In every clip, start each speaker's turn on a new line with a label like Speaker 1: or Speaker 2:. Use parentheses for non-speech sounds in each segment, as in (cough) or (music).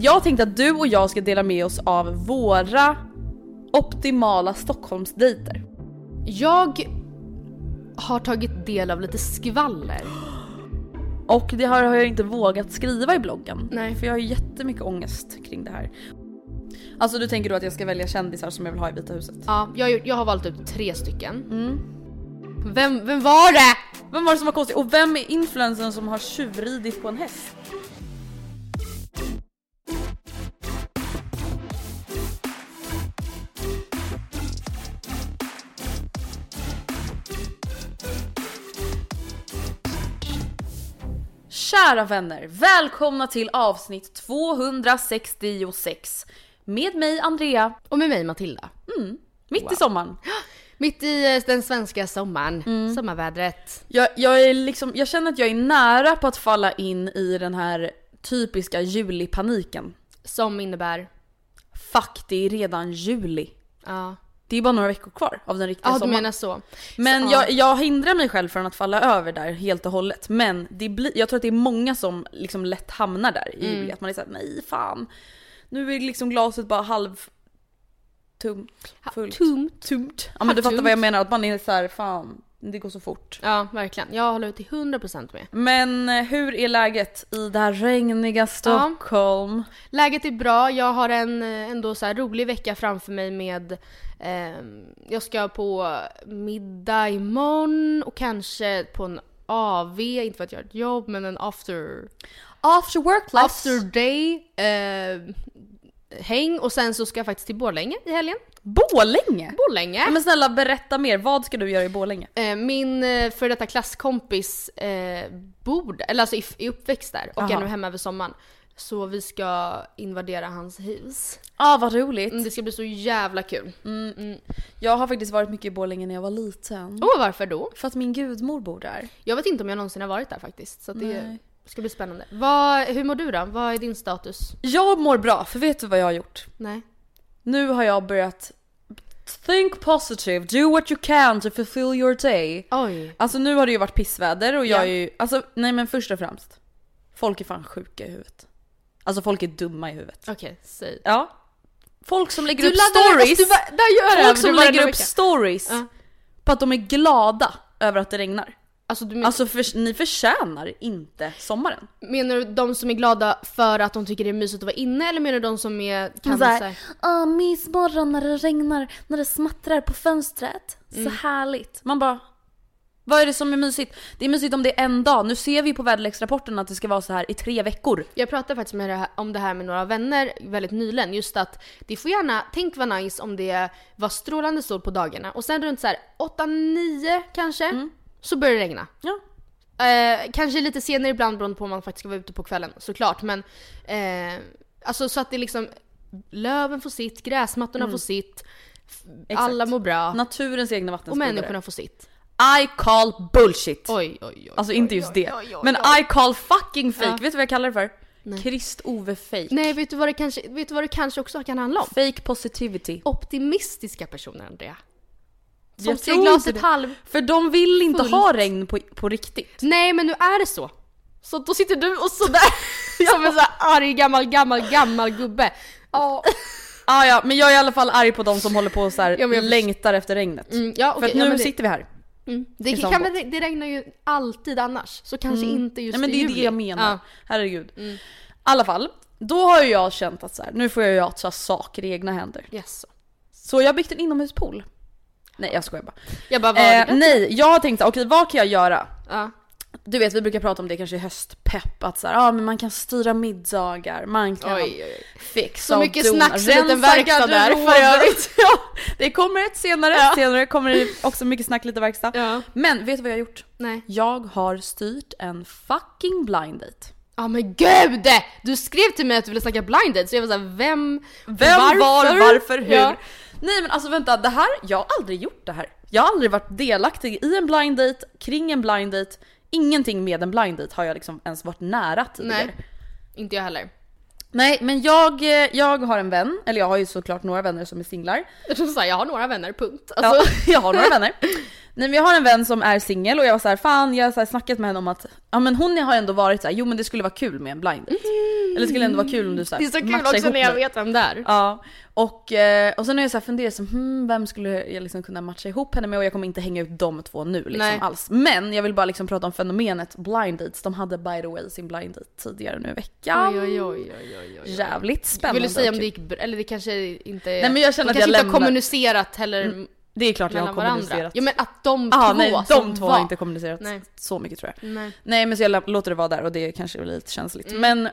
Speaker 1: Jag tänkte att du och jag ska dela med oss av våra optimala Stockholmsdejter.
Speaker 2: Jag har tagit del av lite skvaller.
Speaker 1: Och det har jag inte vågat skriva i bloggen.
Speaker 2: Nej.
Speaker 1: För jag har jättemycket ångest kring det här. Alltså du tänker då att jag ska välja kändisar som jag vill ha i Vita huset?
Speaker 2: Ja, jag, jag har valt ut tre stycken. Vem, vem var det?
Speaker 1: Vem var det som var konstig? Och vem är influensen som har tjuvridit på en häst? Kära vänner, välkomna till avsnitt 266 med mig Andrea,
Speaker 2: Och med mig Matilda.
Speaker 1: mitt i sommaren. (gasps)
Speaker 2: Mitt i eh, den svenska sommaren, sommarvädret.
Speaker 1: Jag, jag, är liksom, jag känner att jag är nära på att falla in i den här typiska julipaniken.
Speaker 2: Som innebär,
Speaker 1: Fuck, det är redan juli.
Speaker 2: ja.
Speaker 1: Det är bara några veckor kvar av den riktiga
Speaker 2: Ja du
Speaker 1: sommaren.
Speaker 2: menar så.
Speaker 1: Men
Speaker 2: Så,
Speaker 1: jag, jag hindrar mig själv från att falla över där helt och hållet. Men det blir, jag tror att det är många som liksom lätt hamnar där i
Speaker 2: Mm.
Speaker 1: juli. Att man är såhär, nej fan. Nu är liksom glaset bara halv tomt. Fullt.
Speaker 2: Tomt.
Speaker 1: Tomt. Ja men du fattar vad jag menar, att man är såhär, fan det går så fort.
Speaker 2: Ja verkligen, jag håller till 100% med.
Speaker 1: Men eh, hur är läget i det här regniga Stockholm?
Speaker 2: Läget är bra, jag har en eh, ändå så rolig vecka framför mig med Jag ska på middag imorgon och kanske på en AV, inte för att jag har ett jobb men en after,
Speaker 1: After work class.
Speaker 2: after day eh, häng och sen så ska jag faktiskt till Borlänge i helgen.
Speaker 1: Borlänge?
Speaker 2: Borlänge!
Speaker 1: Ja, men snälla berätta mer, vad ska du göra i Borlänge?
Speaker 2: Eh, Min eh, för detta klasskompis eh, bor eller alltså är är uppväxt där och
Speaker 1: Aha.
Speaker 2: är nu hemma över sommaren. Så vi ska invadera hans hus.
Speaker 1: Ah vad roligt.
Speaker 2: Mm, Det ska bli så jävla kul.
Speaker 1: Jag har faktiskt varit mycket i Borlänge när jag var liten.
Speaker 2: Och varför då?
Speaker 1: För att min gudmor bor där.
Speaker 2: Jag vet inte om jag någonsin har varit där faktiskt. Så det
Speaker 1: Nej.
Speaker 2: ska bli spännande. Vad, hur mår du då? Vad är din status?
Speaker 1: Jag mår bra, för vet du vad jag har gjort?
Speaker 2: Nej.
Speaker 1: Nu har jag börjat think positive, do what you can to fulfill your day.
Speaker 2: Oj.
Speaker 1: Alltså nu har det ju varit pissväder och jag
Speaker 2: Ja.
Speaker 1: är ju, alltså nej men först och främst. Folk är fan sjuka i huvudet. Alltså folk är dumma i huvudet.
Speaker 2: Okej, säg.
Speaker 1: Ja. Folk som lägger
Speaker 2: Du
Speaker 1: upp stories.
Speaker 2: du där gör
Speaker 1: folk som lägger upp stories
Speaker 2: Ja.
Speaker 1: på att de är glada över att det regnar.
Speaker 2: Alltså, men,
Speaker 1: Alltså för, ni förtjänar inte sommaren.
Speaker 2: menar du de som är glada för att de tycker det är mysigt att vara inne eller menar du de som är kan
Speaker 1: så här,
Speaker 2: så här,
Speaker 1: Åh, mysmorgon när det regnar, när det smattrar på fönstret. Så härligt. Man bara, vad är det som är mysigt? Det är mysigt om det är en dag. Nu ser vi på väderleksrapporten att det ska vara så här i tre veckor.
Speaker 2: Jag pratade faktiskt med det här, om det här med några vänner väldigt nyligen. Just att det får gärna, tänk vad nice om det var strålande sol på dagarna och sen runt så här 8-9 kanske. så börjar det regna.
Speaker 1: Ja.
Speaker 2: Eh, kanske lite senare ibland beroende på om man faktiskt ska vara ute på kvällen såklart men eh, alltså så att det liksom löven får sitt, gräsmattorna får sitt,
Speaker 1: Mm. Exakt.
Speaker 2: alla mår bra
Speaker 1: Naturens egna
Speaker 2: och
Speaker 1: vattenspridare.
Speaker 2: människorna får sitt.
Speaker 1: I call bullshit.
Speaker 2: Oj oj oj.
Speaker 1: Alltså inte just
Speaker 2: oj,
Speaker 1: det.
Speaker 2: oj, oj,
Speaker 1: Men. I call fucking fake.
Speaker 2: Ja.
Speaker 1: Vet du vad jag kallar det för? Krist-Ove fake.
Speaker 2: Nej vet du vad det kanske, vet du vad det kanske också kan handla om?
Speaker 1: Fake positivity.
Speaker 2: Optimistiska personer Andrea. Som
Speaker 1: Jag
Speaker 2: ser glaset halv
Speaker 1: För de vill inte
Speaker 2: Fullt.
Speaker 1: ha regn på, på riktigt.
Speaker 2: Nej men nu är det så. Så då sitter du och sådär som (laughs) en sån här arg gammal gammal gammal gubbe.
Speaker 1: Ja. ah, ja, men jag är i alla fall arg på de som håller på och så här,
Speaker 2: Ja,
Speaker 1: längtar efter regnet.
Speaker 2: Mm, ja,
Speaker 1: För
Speaker 2: okej,
Speaker 1: att nu
Speaker 2: ja, det,
Speaker 1: sitter vi här.
Speaker 2: Mm, det, kan, väl- det regnar ju alltid annars. Så kanske inte just
Speaker 1: Nej men
Speaker 2: i
Speaker 1: det är
Speaker 2: juli.
Speaker 1: det jag menar.
Speaker 2: Ja. Mm.
Speaker 1: Herregud. I alla fall, då har ju jag känt att så här, nu får jag ju ta saker i egna händer.
Speaker 2: Yes.
Speaker 1: Så jag har byggt en inomhuspool. Nej jag skojar bara.
Speaker 2: Jag bara,
Speaker 1: Eh,
Speaker 2: det?
Speaker 1: nej, jag har tänkt okej vad kan jag göra?
Speaker 2: Ja.
Speaker 1: Du vet vi brukar prata om det kanske i höstpepp, att så här, ah, men man kan styra middagar, man kan
Speaker 2: Oj, oj, oj.
Speaker 1: fixa
Speaker 2: Så mycket
Speaker 1: dona,
Speaker 2: snack så liten verkstad där, för övrigt. (laughs)
Speaker 1: ja, det kommer ett senare,
Speaker 2: Ja.
Speaker 1: senare kommer det också mycket snack, lite verkstad.
Speaker 2: Ja.
Speaker 1: Men vet du vad jag har gjort?
Speaker 2: Nej.
Speaker 1: Jag har styrt en fucking blind date.
Speaker 2: Ja men gud! Du skrev till mig att du ville snacka blind date så jag var såhär, vem,
Speaker 1: Vem, var, varför, hur?
Speaker 2: Ja.
Speaker 1: Nej men alltså vänta, det här, jag har aldrig gjort det här. Jag har aldrig varit delaktig i en blind date, kring en blind date. Ingenting med en blind date har jag liksom ens varit nära tidigare.
Speaker 2: Nej. Inte jag heller.
Speaker 1: Nej men jag, eh, jag har en vän, eller jag har ju såklart några vänner som är singlar.
Speaker 2: Jag tror såhär, jag har några vänner, punkt. Alltså,
Speaker 1: Ja, (laughs) jag har några vänner. (laughs) Nej men jag har en vän som är singel och jag var så här, fan jag har så här snackat med henne om att ja men hon har ändå varit så här, jo men det skulle vara kul med en blind date. Eller det skulle ändå vara kul om du så här,
Speaker 2: det är så kul också när jag
Speaker 1: med-
Speaker 2: vet vem det är.
Speaker 1: Ja, och, eh, och sen har jag så här funderat som, hmm, vem skulle jag liksom kunna matcha ihop henne med och jag kommer inte hänga ut de två nu liksom
Speaker 2: Nej.
Speaker 1: alls. Men jag vill bara liksom prata om fenomenet blind dates. De hade by the way sin blind date tidigare nu i veckan.
Speaker 2: Oj, oj, oj, oj, oj, oj.
Speaker 1: Jävligt spännande.
Speaker 2: Vill du säga om det gick? Eller det kanske inte...
Speaker 1: Nej, men jag känner att jag
Speaker 2: kanske inte
Speaker 1: lämnar-
Speaker 2: har kommunicerat heller
Speaker 1: Det är klart jag har
Speaker 2: mellan varandra.
Speaker 1: kommunicerat.
Speaker 2: Ja men att de
Speaker 1: ah,
Speaker 2: två
Speaker 1: nej, de två
Speaker 2: var...
Speaker 1: har inte kommunicerat
Speaker 2: Nej.
Speaker 1: så mycket tror jag.
Speaker 2: Nej.
Speaker 1: Nej men så jag låter det vara där och det kanske blir lite känsligt.
Speaker 2: Mm.
Speaker 1: Men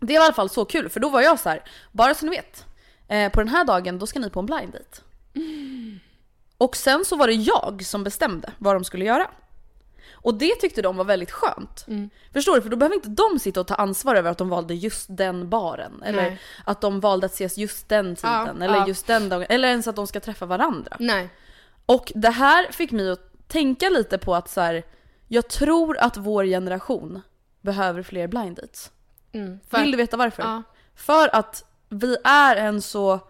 Speaker 1: det var i alla fall så kul för då var jag så här, bara så ni vet. Eh, på den här dagen då ska ni på en blind date. Och sen så var det jag som bestämde vad de skulle göra. Och det tyckte de var väldigt skönt.
Speaker 2: Mm.
Speaker 1: Förstår du? För då behöver inte de sitta och ta ansvar över att de valde just den baren. Eller
Speaker 2: Nej.
Speaker 1: att de valde att ses just den tiden.
Speaker 2: Ja,
Speaker 1: eller
Speaker 2: ja.
Speaker 1: just den dagen. Eller ens att de ska träffa varandra.
Speaker 2: Nej.
Speaker 1: Och det här fick mig att tänka lite på att så här, jag tror att vår generation behöver fler blind dates.
Speaker 2: Mm. För,
Speaker 1: Vill du veta varför?
Speaker 2: Ja.
Speaker 1: För att vi är en så,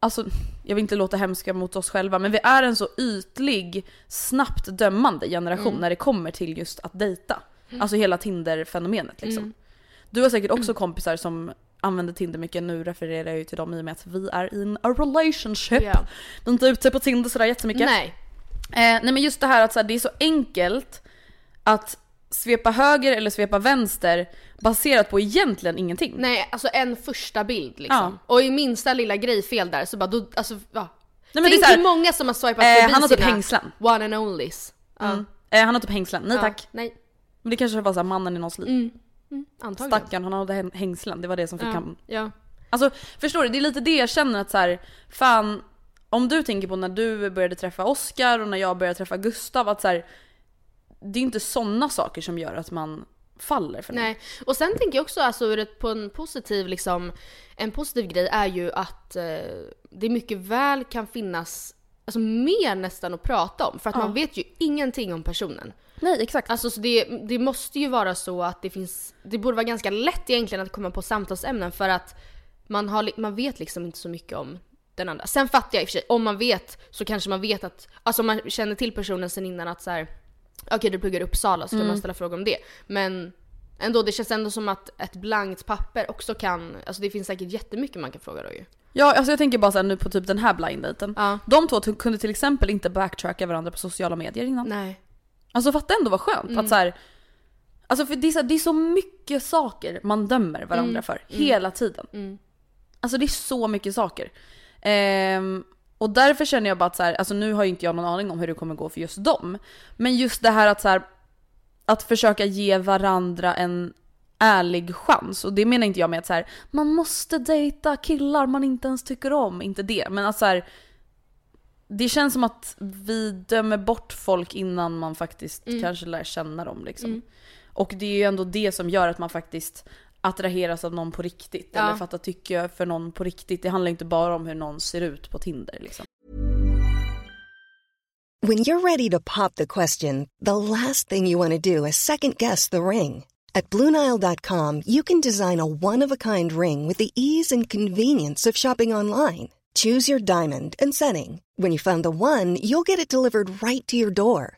Speaker 1: alltså jag vill inte låta hemska mot oss själva, men vi är en så ytlig, snabbt dömande generation
Speaker 2: Mm.
Speaker 1: när det kommer till just att dejta. Alltså hela Tinder-fenomenet liksom.
Speaker 2: Mm.
Speaker 1: Du har säkert också kompisar som använder Tinder mycket, nu refererar jag ju till dem i och med att vi är in a relationship.
Speaker 2: Ja.
Speaker 1: Vi är inte ute på Tinder sådär jättemycket.
Speaker 2: Nej.
Speaker 1: Eh, nej men just det här att så här, det är så enkelt att svepa höger eller svepa vänster baserat på egentligen ingenting.
Speaker 2: Nej, alltså en första bild liksom.
Speaker 1: Ja.
Speaker 2: Och i minsta lilla grej fel där så bara då, alltså ja.
Speaker 1: Nej, men det är
Speaker 2: Tänk
Speaker 1: så här,
Speaker 2: hur många som har swipat
Speaker 1: eh,
Speaker 2: förbi
Speaker 1: han har typ
Speaker 2: sina
Speaker 1: hängslen.
Speaker 2: one and onlys. Ja.
Speaker 1: Mm. Eh, han har typ hängslen. Nej
Speaker 2: Ja.
Speaker 1: tack.
Speaker 2: Nej.
Speaker 1: Men det kanske var så här mannen i någons liv.
Speaker 2: Mm. Mm. Antagligen.
Speaker 1: Stackarn, han hade häng- hängslen. Det var det som fick
Speaker 2: Ja.
Speaker 1: han...
Speaker 2: ja.
Speaker 1: Alltså förstår du? Det är lite det jag känner att så här, fan om du tänker på när du började träffa Oscar och när jag började träffa Gustav att så här, det är inte sådana saker som gör att man faller för någon.
Speaker 2: Nej. Och sen tänker jag också alltså på en positiv liksom, en positiv grej är ju att eh, det mycket väl kan finnas Alltså mer nästan att prata om för att
Speaker 1: Ja.
Speaker 2: man vet ju ingenting om personen.
Speaker 1: Nej exakt.
Speaker 2: Alltså så det, det måste ju vara så att det finns, det borde vara ganska lätt egentligen att komma på samtalsämnen för att man, har, man vet liksom inte så mycket om den andra. Sen fattar jag i och för sig, om man vet så kanske man vet att, alltså om man känner till personen sen innan att så här, okej du pluggar i Uppsala så kan man ställa frågor om det. Men ändå, det känns ändå som att ett blankt papper också kan, alltså det finns säkert jättemycket man kan fråga då ju.
Speaker 1: Ja alltså jag tänker bara så här, nu på typ den här blind daten.
Speaker 2: Ja.
Speaker 1: De två kunde till exempel inte backtracka varandra på sociala medier innan.
Speaker 2: Nej.
Speaker 1: Alltså fatta ändå vad skönt
Speaker 2: Mm.
Speaker 1: att så här, Alltså för det är, så, det är så mycket saker man dömer varandra för hela tiden.
Speaker 2: Mm.
Speaker 1: Alltså det är så mycket saker. Ehm, och därför känner jag bara att så här, alltså nu har ju inte jag någon aning om hur det kommer gå för just dem. Men just det här att så här, att försöka ge varandra en ärlig chans. Och det menar inte jag med att så här, man måste dejta killar man inte ens tycker om, inte det. Men att så här, det känns som att vi dömer bort folk innan man faktiskt kanske lär känna dem liksom. Och det är ju ändå det som gör att man faktiskt attraheras av någon på riktigt.
Speaker 2: Ja.
Speaker 1: Eller fattar tycke för någon på riktigt. Det handlar inte bara om hur någon ser ut på Tinder liksom.
Speaker 3: When you're ready to pop the question, the last thing you want to do is second guess the ring. At Bluenile.com, you can design a one of a kind ring with the ease and convenience of shopping online. Choose your diamond and setting. When you find the one, you'll get it delivered right to your door.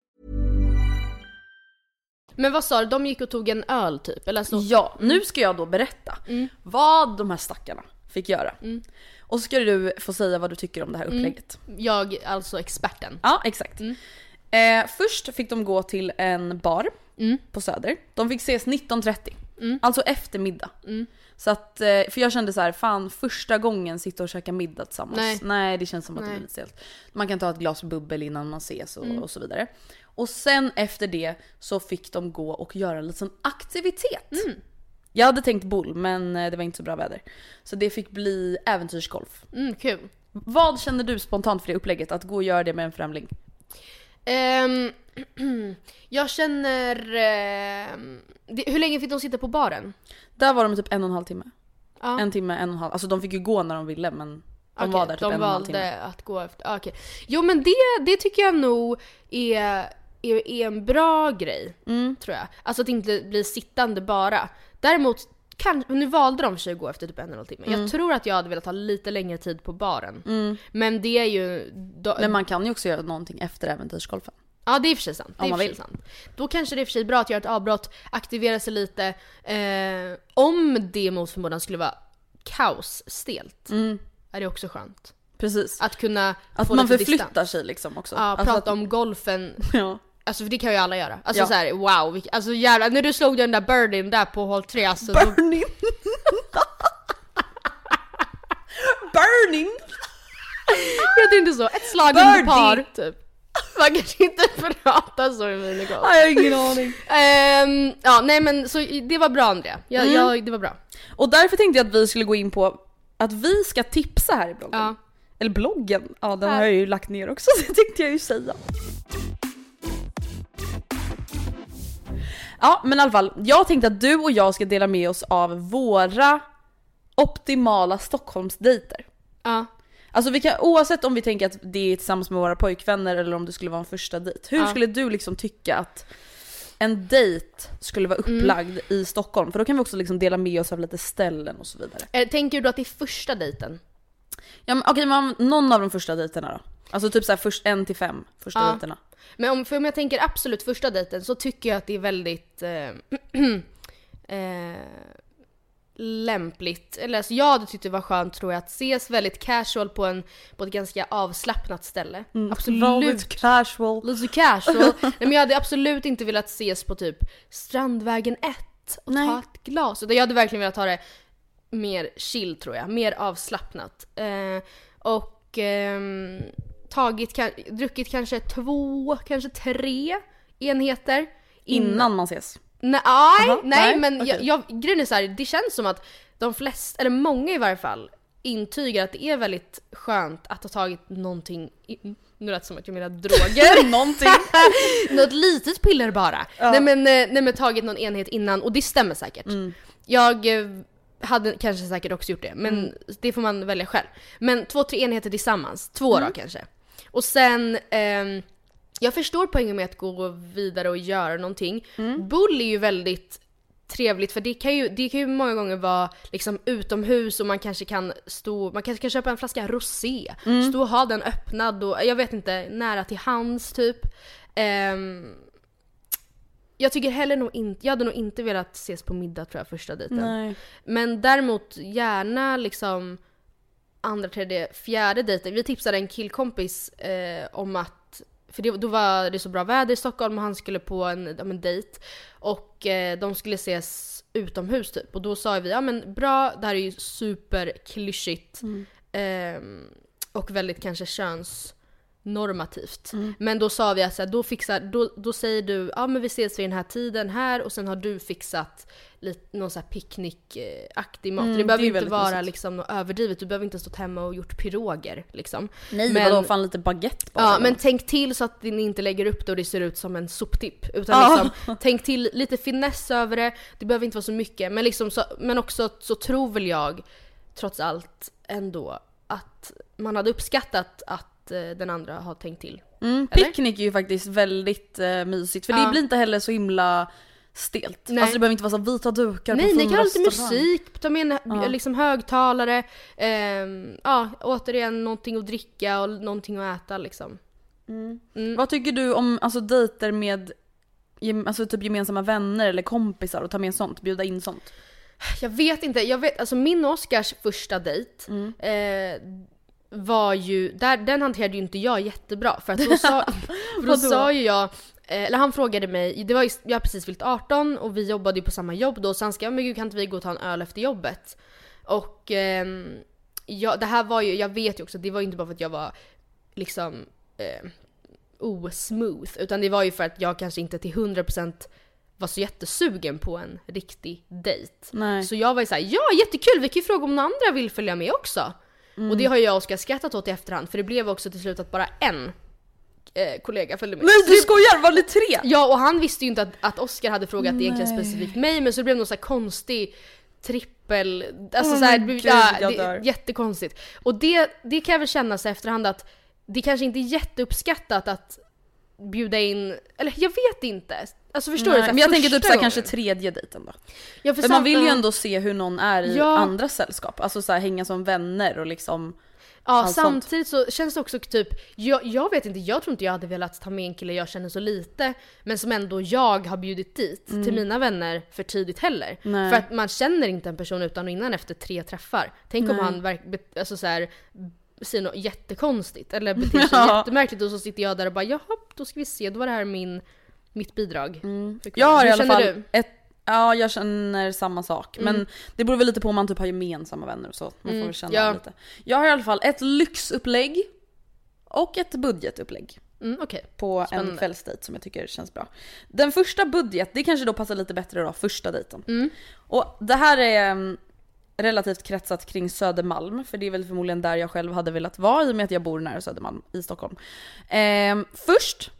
Speaker 2: Men vad sa du, de gick och tog en öl typ? Eller så?
Speaker 1: Ja, nu ska jag då berätta vad de här stackarna fick göra. Och så ska du få säga vad du tycker om det här upplägget.
Speaker 2: Jag, alltså experten.
Speaker 1: Ja, exakt. Eh, först fick de gå till en bar på Söder. De fick ses 19.30. Alltså efter middag. Så att, eh, för jag kände så här, fan första gången sitta och käka middag tillsammans.
Speaker 2: Nej.
Speaker 1: det känns som att det
Speaker 2: Nej.
Speaker 1: blir lite stelt. Man kan ta ett glas bubbel innan man ses och, och så vidare. Och sen efter det så fick de gå och göra en liten aktivitet. Jag hade tänkt boll men eh, det var inte så bra väder. Så det fick bli äventyrsgolf.
Speaker 2: Mm, kul.
Speaker 1: Vad känner du spontant för det upplägget? Att gå och göra det med en främling?
Speaker 2: Ehm, (clears throat) jag känner... ehm, det, hur länge fick de sitta på baren?
Speaker 1: Där var de typ en och en halv timme.
Speaker 2: Ja.
Speaker 1: En timme, en och en halv. Alltså de fick ju gå när de ville men de
Speaker 2: Okej,
Speaker 1: var där typ
Speaker 2: de
Speaker 1: en och en halv
Speaker 2: valde
Speaker 1: timme.
Speaker 2: att gå efter, okej. Jo men det, det tycker jag nog är, är, är en bra grej.
Speaker 1: Mm.
Speaker 2: Tror jag. Alltså att inte bli sittande bara. Däremot, kan, nu valde de för sig att gå efter typ en och en timme.
Speaker 1: Mm.
Speaker 2: Jag tror att jag hade velat ha lite längre tid på baren. Men det är ju... Då,
Speaker 1: Men man kan ju också göra någonting efter äventyrsgolfen.
Speaker 2: Ja det är i och för sig sant. Det
Speaker 1: Om man vill.
Speaker 2: sant. Då kanske det är för sig bra att göra ett avbrott, aktivera sig lite. Eh, om det mot förmodan skulle vara kaosstelt. Är det också skönt.
Speaker 1: Precis.
Speaker 2: Att kunna
Speaker 1: Att
Speaker 2: få
Speaker 1: man
Speaker 2: lite
Speaker 1: förflyttar
Speaker 2: distans.
Speaker 1: sig liksom också.
Speaker 2: Ja,
Speaker 1: alltså
Speaker 2: prata
Speaker 1: att,
Speaker 2: om golfen. (laughs)
Speaker 1: Ja.
Speaker 2: Alltså för det kan ju alla göra. Alltså
Speaker 1: Ja.
Speaker 2: så här, wow. vilk- Alltså jävlar, när du slog den där birdien där på håll 3 alltså. Då,
Speaker 1: Burning! Burning!
Speaker 2: jag tänkte så, ett slag under par typ. Man kanske inte (laughs) pratar så i minigolf.
Speaker 1: Jag har ingen aning.
Speaker 2: Ehm, ja nej men så det var bra Andrea. Jag,
Speaker 1: Mm.
Speaker 2: jag, det var bra.
Speaker 1: Och därför tänkte jag att vi skulle gå in på att vi ska tipsa här i bloggen.
Speaker 2: Ja.
Speaker 1: Eller bloggen, ja den
Speaker 2: Här.
Speaker 1: har jag ju lagt ner också (laughs) så det tänkte jag ju säga. Ja men i alla fall, jag tänkte att du och jag ska dela med oss av våra optimala Stockholmsdejter.
Speaker 2: Ja.
Speaker 1: Alltså vi kan, oavsett om vi tänker att det är tillsammans med våra pojkvänner eller om det skulle vara en första dejt. Hur
Speaker 2: Ja.
Speaker 1: skulle du liksom tycka att en dejt skulle vara upplagd i Stockholm? För då kan vi också liksom dela med oss av lite ställen och så vidare.
Speaker 2: Eh, tänker du att det är första dejten?
Speaker 1: Ja okej, men någon av de första dejterna då? Alltså typ såhär först en till fem första
Speaker 2: Ja.
Speaker 1: dejterna.
Speaker 2: Men om, för om jag tänker absolut första dejten så tycker jag att det är väldigt eh, (clears throat) eh, lämpligt. Eller alltså jag hade tyckt det var skönt tror jag att ses väldigt casual på, en, på ett ganska avslappnat ställe. Absolut.
Speaker 1: Väldigt casual.
Speaker 2: Lite casual. (laughs) Nej, men jag hade absolut inte velat ses på typ Strandvägen 1 och
Speaker 1: Nej.
Speaker 2: ta ett glas. Utan jag hade verkligen velat ha det mer chill tror jag. Mer avslappnat. Eh, och ehm, tagit, druckit kanske två, kanske tre enheter.
Speaker 1: Innan man ses.
Speaker 2: Nej, nej,
Speaker 1: Aha,
Speaker 2: nej
Speaker 1: nej,
Speaker 2: men
Speaker 1: okej.
Speaker 2: jag, jag, grejen är så här, det känns som att de flesta, eller många i varje fall, intygar att det är väldigt skönt att ha tagit någonting i, Nu lät det som att jag menar droger. (laughs)
Speaker 1: Någonting. (laughs)
Speaker 2: Något litet piller bara. Nej, men, eh, nej men tagit någon enhet innan och det stämmer säkert. Jag eh, hade kanske säkert också gjort det, men det får man välja själv. Men två, tre enheter tillsammans. Två då kanske. Och sen, ehm, jag förstår poängen med att gå vidare och göra någonting. Bull är ju väldigt trevligt för det kan ju, det kan ju många gånger vara liksom utomhus och man kanske kan stå, man kanske kan köpa en flaska rosé, stå och ha den öppnad och jag vet inte, nära till hands typ. Ehm, jag tycker heller nog inte, jag hade nog inte velat ses på middag tror jag första dejten.
Speaker 1: Nej.
Speaker 2: Men däremot gärna liksom andra, tredje, fjärde dejten. Vi tipsade en killkompis eh, om att, för det, då var det så bra väder i Stockholm och han skulle på en, ja, en dejt. Och eh, de skulle ses utomhus typ. Och då sa vi, ja men bra, det här är ju superklyschigt. ehm, och väldigt kanske könsnormativt. Men då sa vi att så här, då, fixar, då, då säger du ja men vi ses vid den här tiden här och sen har du fixat lite, någon så här picknickaktig mat.
Speaker 1: Mm,
Speaker 2: det behöver
Speaker 1: det
Speaker 2: inte vara
Speaker 1: mysigt.
Speaker 2: liksom något överdrivet, du behöver inte stått hemma och gjort piroger liksom.
Speaker 1: Nej
Speaker 2: Men-
Speaker 1: vadå fan lite baguette bara?
Speaker 2: Ja men tänk till så att ni inte lägger upp det och det ser ut som en soptipp. Utan
Speaker 1: Ja.
Speaker 2: liksom, tänk till lite finess över det, det behöver inte vara så mycket. Men, liksom så, men också så tror väl jag, trots allt ändå, att man hade uppskattat att eh, den andra har tänkt till.
Speaker 1: Mm, picknick är ju faktiskt väldigt eh, mysigt för det
Speaker 2: Ja.
Speaker 1: blir inte heller så himla stelt.
Speaker 2: Nej.
Speaker 1: Alltså det behöver inte vara så vita dukar
Speaker 2: Nej,
Speaker 1: på
Speaker 2: ni kan ha lite musik, ta med en
Speaker 1: Ja.
Speaker 2: liksom högtalare, ehm, ja återigen någonting att dricka och någonting att äta liksom. Mm.
Speaker 1: Vad tycker du om alltså, dejter med alltså, typ gemensamma vänner eller kompisar och ta med sånt, bjuda in sånt?
Speaker 2: Jag vet inte, jag vet, alltså min och Oscars första dejt
Speaker 1: Mm.
Speaker 2: eh, var ju, där, den hanterade ju inte jag jättebra för att då sa, (laughs) för då sa ju jag, eh, eller han frågade mig, det var ju, jag har precis fyllt 18 och vi jobbade ju på samma jobb då så han skrev men gud kan inte vi gå och ta en öl efter jobbet? Och ehm, ja, det här var ju, jag vet ju också, det var ju inte bara för att jag var liksom eh, osmooth utan det var ju för att jag kanske inte till 100% var så jättesugen på en riktig dejt.
Speaker 1: Nej.
Speaker 2: Så jag var ju såhär, ja jättekul, vi kan ju fråga om några andra vill följa med också. Och det har jag och Oskar skrattat åt i efterhand för det blev också till slut att bara en eh, kollega följde med.
Speaker 1: Nej du
Speaker 2: det-
Speaker 1: skojar, var det tre?
Speaker 2: Ja och han visste ju inte att, att Oskar hade frågat egentligen
Speaker 1: Nej.
Speaker 2: specifikt mig men så det blev någon så här konstig trippel, alltså
Speaker 1: Åh,
Speaker 2: så här,
Speaker 1: men
Speaker 2: det-
Speaker 1: gud,
Speaker 2: ja,
Speaker 1: jag
Speaker 2: det, jättekonstigt. Och det, det kan jag väl känna så efterhand att det kanske inte är jätteuppskattat att bjuda in, eller jag vet inte. Alltså förstår du?
Speaker 1: Nej,
Speaker 2: Så här,
Speaker 1: men jag tänker typ
Speaker 2: gången.
Speaker 1: kanske tredje dejten då.
Speaker 2: Ja, för
Speaker 1: För man vill ju ändå se hur någon är i
Speaker 2: Ja.
Speaker 1: andra sällskap. Alltså såhär hänga som vänner och liksom
Speaker 2: Ja
Speaker 1: allt sånt.
Speaker 2: samtidigt så känns det också typ, jag, jag vet inte, jag tror inte jag hade velat ta med en kille jag känner så lite men som ändå jag har bjudit dit till mina vänner för tidigt heller.
Speaker 1: Mm. Nej.
Speaker 2: För att man känner inte en person utan och innan efter tre träffar. Tänk om
Speaker 1: Nej.
Speaker 2: han verk, bet- alltså så här, säger något jättekonstigt eller beter sig (laughs)
Speaker 1: Ja.
Speaker 2: jättemärkligt och så sitter jag där och bara jaha, då ska vi se, då var det här min, mitt bidrag.
Speaker 1: Mm. Jag har
Speaker 2: Hur
Speaker 1: i alla fall
Speaker 2: du?
Speaker 1: ett Ja jag känner samma sak. Men det beror väl lite på om man typ har gemensamma vänner och så. Man får
Speaker 2: Mm,
Speaker 1: väl känna
Speaker 2: ja.
Speaker 1: lite. Jag har i alla fall ett lyxupplägg och ett budgetupplägg
Speaker 2: Mm, Okej.
Speaker 1: på en
Speaker 2: Spännande.
Speaker 1: kvällsdejt som jag tycker känns bra. Den första budget, det kanske då passar lite bättre då, första dejten.
Speaker 2: Mm.
Speaker 1: Och det här är mm, relativt kretsat kring Södermalm, för det är väl förmodligen där jag själv hade velat vara i och med att jag bor nära Södermalm i Stockholm. Ehm, först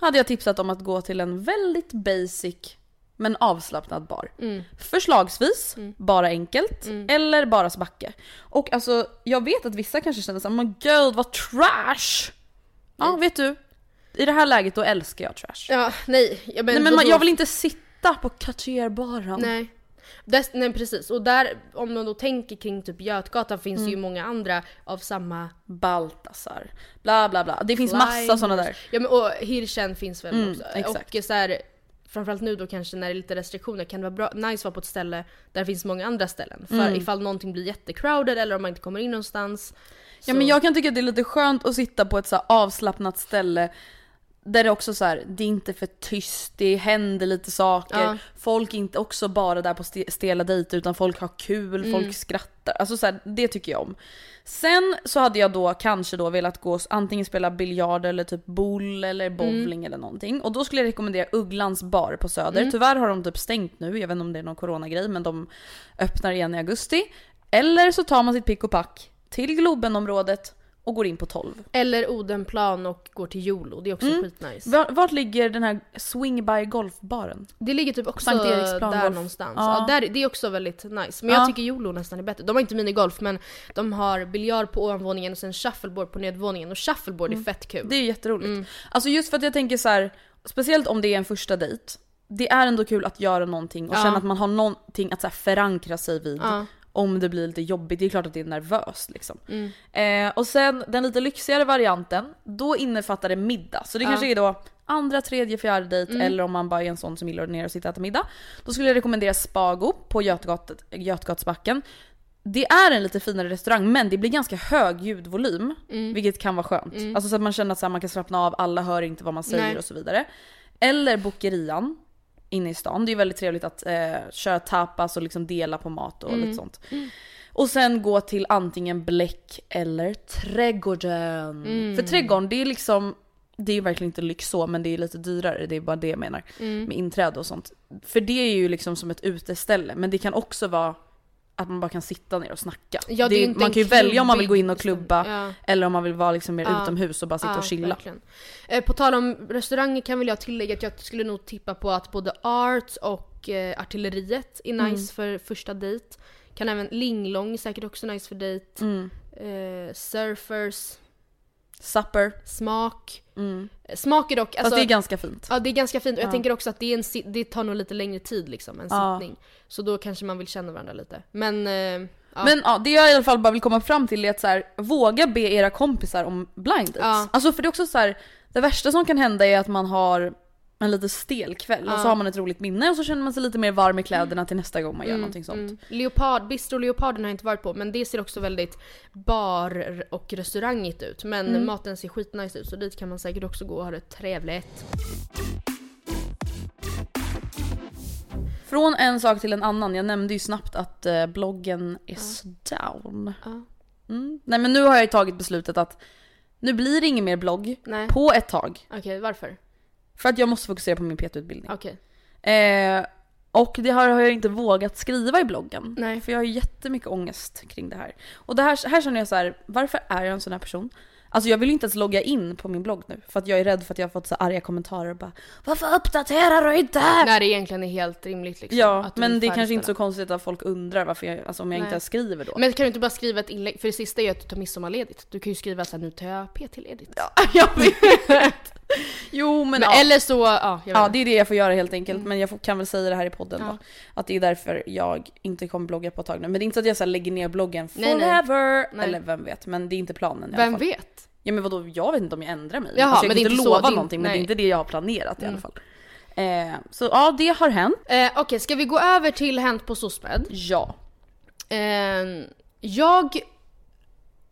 Speaker 1: hade jag tipsat om att gå till en väldigt basic men avslappnad bar.
Speaker 2: Mm.
Speaker 1: Förslagsvis bara enkelt eller bara backe. Och alltså jag vet att vissa kanske känner såhär, men gud vad trash! Ja vet du, i det här läget då älskar jag trash.
Speaker 2: Ja, nej. Ja, men
Speaker 1: Nej men man, jag vill inte sitta på Cartier-baren.
Speaker 2: Nej. Des, nej precis, och där om man då tänker kring typ Götgatan finns det ju många andra av samma...
Speaker 1: Baltasar, bla bla bla. Det finns massa sådana där.
Speaker 2: Ja men och Hirschen finns väl
Speaker 1: Mm,
Speaker 2: också.
Speaker 1: exakt.
Speaker 2: Och så här, framförallt nu då kanske när det är lite restriktioner kan det vara bra, nice att vara på ett ställe där det finns många andra ställen. För
Speaker 1: Mm.
Speaker 2: ifall någonting blir jättecrowded eller om man inte kommer in någonstans.
Speaker 1: Ja
Speaker 2: så-
Speaker 1: men jag kan tycka att det är lite skönt att sitta på ett så här avslappnat ställe där det också så här, det är inte för tyst, det händer lite saker.
Speaker 2: Ja.
Speaker 1: Folk är inte också bara där på ste- stela dejter utan folk har kul,
Speaker 2: Mm.
Speaker 1: folk skrattar. Alltså så här, det tycker jag om. Sen så hade jag då kanske då velat gå antingen spela biljard eller typ boll eller bowling eller någonting. Och då skulle jag rekommendera Ugglans bar på Söder. Tyvärr har de typ stängt nu, jag vet inte om det är någon coronagrej men de öppnar igen i augusti. Eller så tar man sitt pick och pack till Globenområdet och går in på 12.
Speaker 2: Eller Odenplan och går till Jolo, det är också
Speaker 1: Mm.
Speaker 2: skitnice.
Speaker 1: Var- Vart ligger den här Swing by golfbaren?
Speaker 2: Det ligger typ också där
Speaker 1: golf.
Speaker 2: någonstans.
Speaker 1: Ja.
Speaker 2: Ja. där, det är också väldigt nice. Men jag
Speaker 1: Ja.
Speaker 2: tycker Jolo nästan är bättre. De har inte minigolf men de har biljard på ovanvåningen och sen shuffleboard på nedvåningen. Och shuffleboard är fett kul.
Speaker 1: Mm. Det är jätteroligt.
Speaker 2: Mm.
Speaker 1: Alltså just för att jag tänker så här, speciellt om det är en första dejt. Det är ändå kul att göra någonting och
Speaker 2: Ja.
Speaker 1: känna att man har någonting att så här förankra sig vid.
Speaker 2: Ja.
Speaker 1: Om det blir lite jobbigt, det är klart att det är nervöst liksom.
Speaker 2: Mm.
Speaker 1: Eh, och sen den lite lyxigare varianten, då innefattar det middag. Så det
Speaker 2: Ja.
Speaker 1: kanske är då andra, tredje, fjärde dejt
Speaker 2: Mm.
Speaker 1: eller om man bara är en sån som gillar att ner och sitta och äta middag. Då skulle jag rekommendera Spago på Götgat, Götgatsbacken. Det är en lite finare restaurang men det blir ganska hög ljudvolym,
Speaker 2: Mm.
Speaker 1: vilket kan vara skönt.
Speaker 2: Mm.
Speaker 1: Alltså så att man känner att så här, man kan slappna av, alla hör inte vad man säger
Speaker 2: Nej.
Speaker 1: och så vidare. Eller Bokerian inne i stan. Det är väldigt trevligt att eh, köra tapas och liksom dela på mat och
Speaker 2: Mm.
Speaker 1: lite sånt. Och sen gå till antingen Bläck eller Trädgården.
Speaker 2: Mm.
Speaker 1: För Trädgården det är liksom, det är ju verkligen inte lyx så men det är lite dyrare, det är bara det jag menar.
Speaker 2: Mm.
Speaker 1: Med inträde och sånt. För det är ju liksom som ett uteställe men det kan också vara att man bara kan sitta ner och snacka.
Speaker 2: Ja, det är
Speaker 1: är,
Speaker 2: inte
Speaker 1: man kan ju välja om man vill gå in och
Speaker 2: bestämd-
Speaker 1: klubba
Speaker 2: Ja.
Speaker 1: eller om man vill vara liksom mer
Speaker 2: Ja.
Speaker 1: utomhus och bara sitta och chilla.
Speaker 2: verkligen. Eh, på tal om restauranger kan väl jag tillägga att jag skulle nog tippa på att både Arts och eh, Artilleriet är
Speaker 1: Mm.
Speaker 2: nice för första dejt. Kan även Linglong är säkert också nice för dejt.
Speaker 1: Mm.
Speaker 2: Eh, surfers,
Speaker 1: Supper.
Speaker 2: Smak.
Speaker 1: Mm.
Speaker 2: Smak är dock...
Speaker 1: Fast det är ganska fint.
Speaker 2: Ja det är ganska fint och jag
Speaker 1: Ja.
Speaker 2: tänker också att det, är en, det tar nog lite längre tid liksom, en
Speaker 1: Ja.
Speaker 2: sittning. Så då kanske man vill känna varandra lite. Men... Eh, ja.
Speaker 1: Men ja, det jag i alla fall bara vill komma fram till är att så här, våga be era kompisar om blind dates. Alltså för det är också så här, det värsta som kan hända är att man har en lite stel kväll och
Speaker 2: Ja.
Speaker 1: så har man ett roligt minne och så känner man sig lite mer varm i kläderna till nästa gång man gör någonting sånt.
Speaker 2: Mm. Leopard, Bistro Leoparden har jag inte varit på men det ser också väldigt bar och restaurangigt ut. Men
Speaker 1: Mm.
Speaker 2: maten ser skitnice ut så dit kan man säkert också gå och ha det trevligt.
Speaker 1: Från en sak till en annan, jag nämnde ju snabbt att eh, bloggen is down.
Speaker 2: Ja.
Speaker 1: Mm. Nej men nu har jag ju tagit beslutet att nu blir det ingen mer blogg
Speaker 2: Nej.
Speaker 1: på ett tag.
Speaker 2: Okej, varför?
Speaker 1: För att jag måste fokusera på min PT-utbildning.
Speaker 2: Okej.
Speaker 1: Eh, och det har, jag inte vågat skriva i bloggen.
Speaker 2: Nej.
Speaker 1: För jag har jättemycket ångest kring det här. Och det här, här känner jag så här, varför är jag en sån här person? Alltså jag vill inte ens logga in på min blogg nu. För att jag är rädd för att jag har fått så arga kommentarer och bara Varför uppdaterar du inte?
Speaker 2: När det egentligen är helt rimligt liksom.
Speaker 1: Ja, men det är kanske inte så konstigt att folk undrar varför jag, alltså om jag
Speaker 2: Nej.
Speaker 1: inte ens skriver då.
Speaker 2: Men kan du inte bara skriva ett inlägg? För det sista är ju att du tar midsommarledigt. Du kan ju skriva såhär nu tar jag PT-ledigt.
Speaker 1: Ja, (laughs) jag vet! (laughs) Jo men,
Speaker 2: Men,
Speaker 1: ja.
Speaker 2: Eller så, ja
Speaker 1: Ja det är det jag får göra helt enkelt, men jag får, kan väl säga det här i podden
Speaker 2: Ja.
Speaker 1: då. Att det är därför jag inte kommer blogga på ett tag nu. Men det är inte så att jag så lägger ner bloggen
Speaker 2: Nej, nej.
Speaker 1: forever,
Speaker 2: Nej.
Speaker 1: eller vem vet. Men det är inte planen i alla
Speaker 2: Vem
Speaker 1: fall.
Speaker 2: vet?
Speaker 1: Ja men vadå, jag vet inte om jag ändrar mig.
Speaker 2: Jaha,
Speaker 1: alltså, jag
Speaker 2: men
Speaker 1: kan
Speaker 2: det
Speaker 1: inte
Speaker 2: så,
Speaker 1: lova någonting men det är inte det jag har planerat i
Speaker 2: Mm.
Speaker 1: alla fall. Eh, så ja, det har hänt.
Speaker 2: Eh, Okej, ska vi gå över till Hänt på SOSMED?
Speaker 1: Ja.
Speaker 2: Eh, jag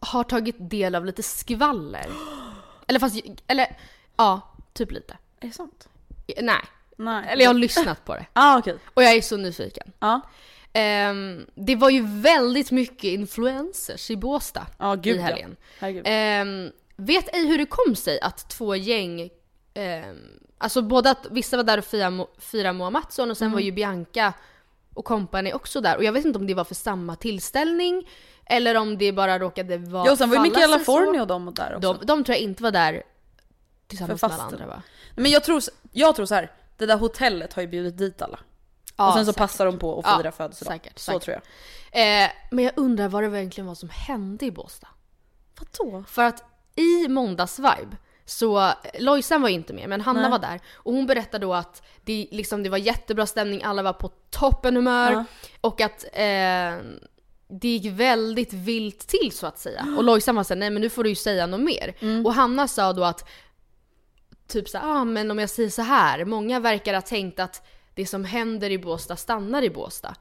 Speaker 2: har tagit del av lite skvaller. (gasps) Eller fast, eller ja, typ lite.
Speaker 1: Är det sant?
Speaker 2: Nej,
Speaker 1: Nej.
Speaker 2: eller jag har lyssnat på det. (laughs)
Speaker 1: ah, okej.
Speaker 2: Och jag är så nyfiken.
Speaker 1: Ja.
Speaker 2: Ehm, det var ju väldigt mycket influencers i Båstad
Speaker 1: Ja, gud
Speaker 2: i
Speaker 1: ja.
Speaker 2: helgen.
Speaker 1: Herregud.
Speaker 2: Ehm, vet ej hur det kom sig att två gäng, ehm, alltså båda, vissa var där och firade, Mo- firade Moa Mattsson och sen
Speaker 1: Mm.
Speaker 2: var ju Bianca och company också där. Och jag vet inte om det var för samma tillställning eller om det bara råkade vara
Speaker 1: Ja, och sen var ju Mikaela. Forni och de där också.
Speaker 2: De, de tror jag inte var där tillsammans
Speaker 1: För
Speaker 2: med alla andra va?
Speaker 1: Men jag tror, jag tror så här. det där hotellet har ju bjudit dit alla.
Speaker 2: Ja,
Speaker 1: och sen så
Speaker 2: säkert.
Speaker 1: passar de på att
Speaker 2: Ja,
Speaker 1: fira födelsedag.
Speaker 2: säkert,
Speaker 1: så
Speaker 2: säkert.
Speaker 1: tror jag.
Speaker 2: Eh, men jag undrar vad det verkligen var som hände i Båstad.
Speaker 1: Vadå?
Speaker 2: För att i måndagsvibe så, Lojsan var inte med men Hanna
Speaker 1: Nej.
Speaker 2: var där och hon berättade då att det, liksom, det var jättebra stämning, alla var på toppen humör
Speaker 1: Ja.
Speaker 2: och att eh, det gick väldigt vilt till så att säga. Och Lojsan var såhär, nej men nu får du ju säga något mer.
Speaker 1: Mm.
Speaker 2: Och Hanna sa då att typ såhär, ah, men om jag säger så här, många verkar ha tänkt att det som händer i Båstad stannar i Båstad.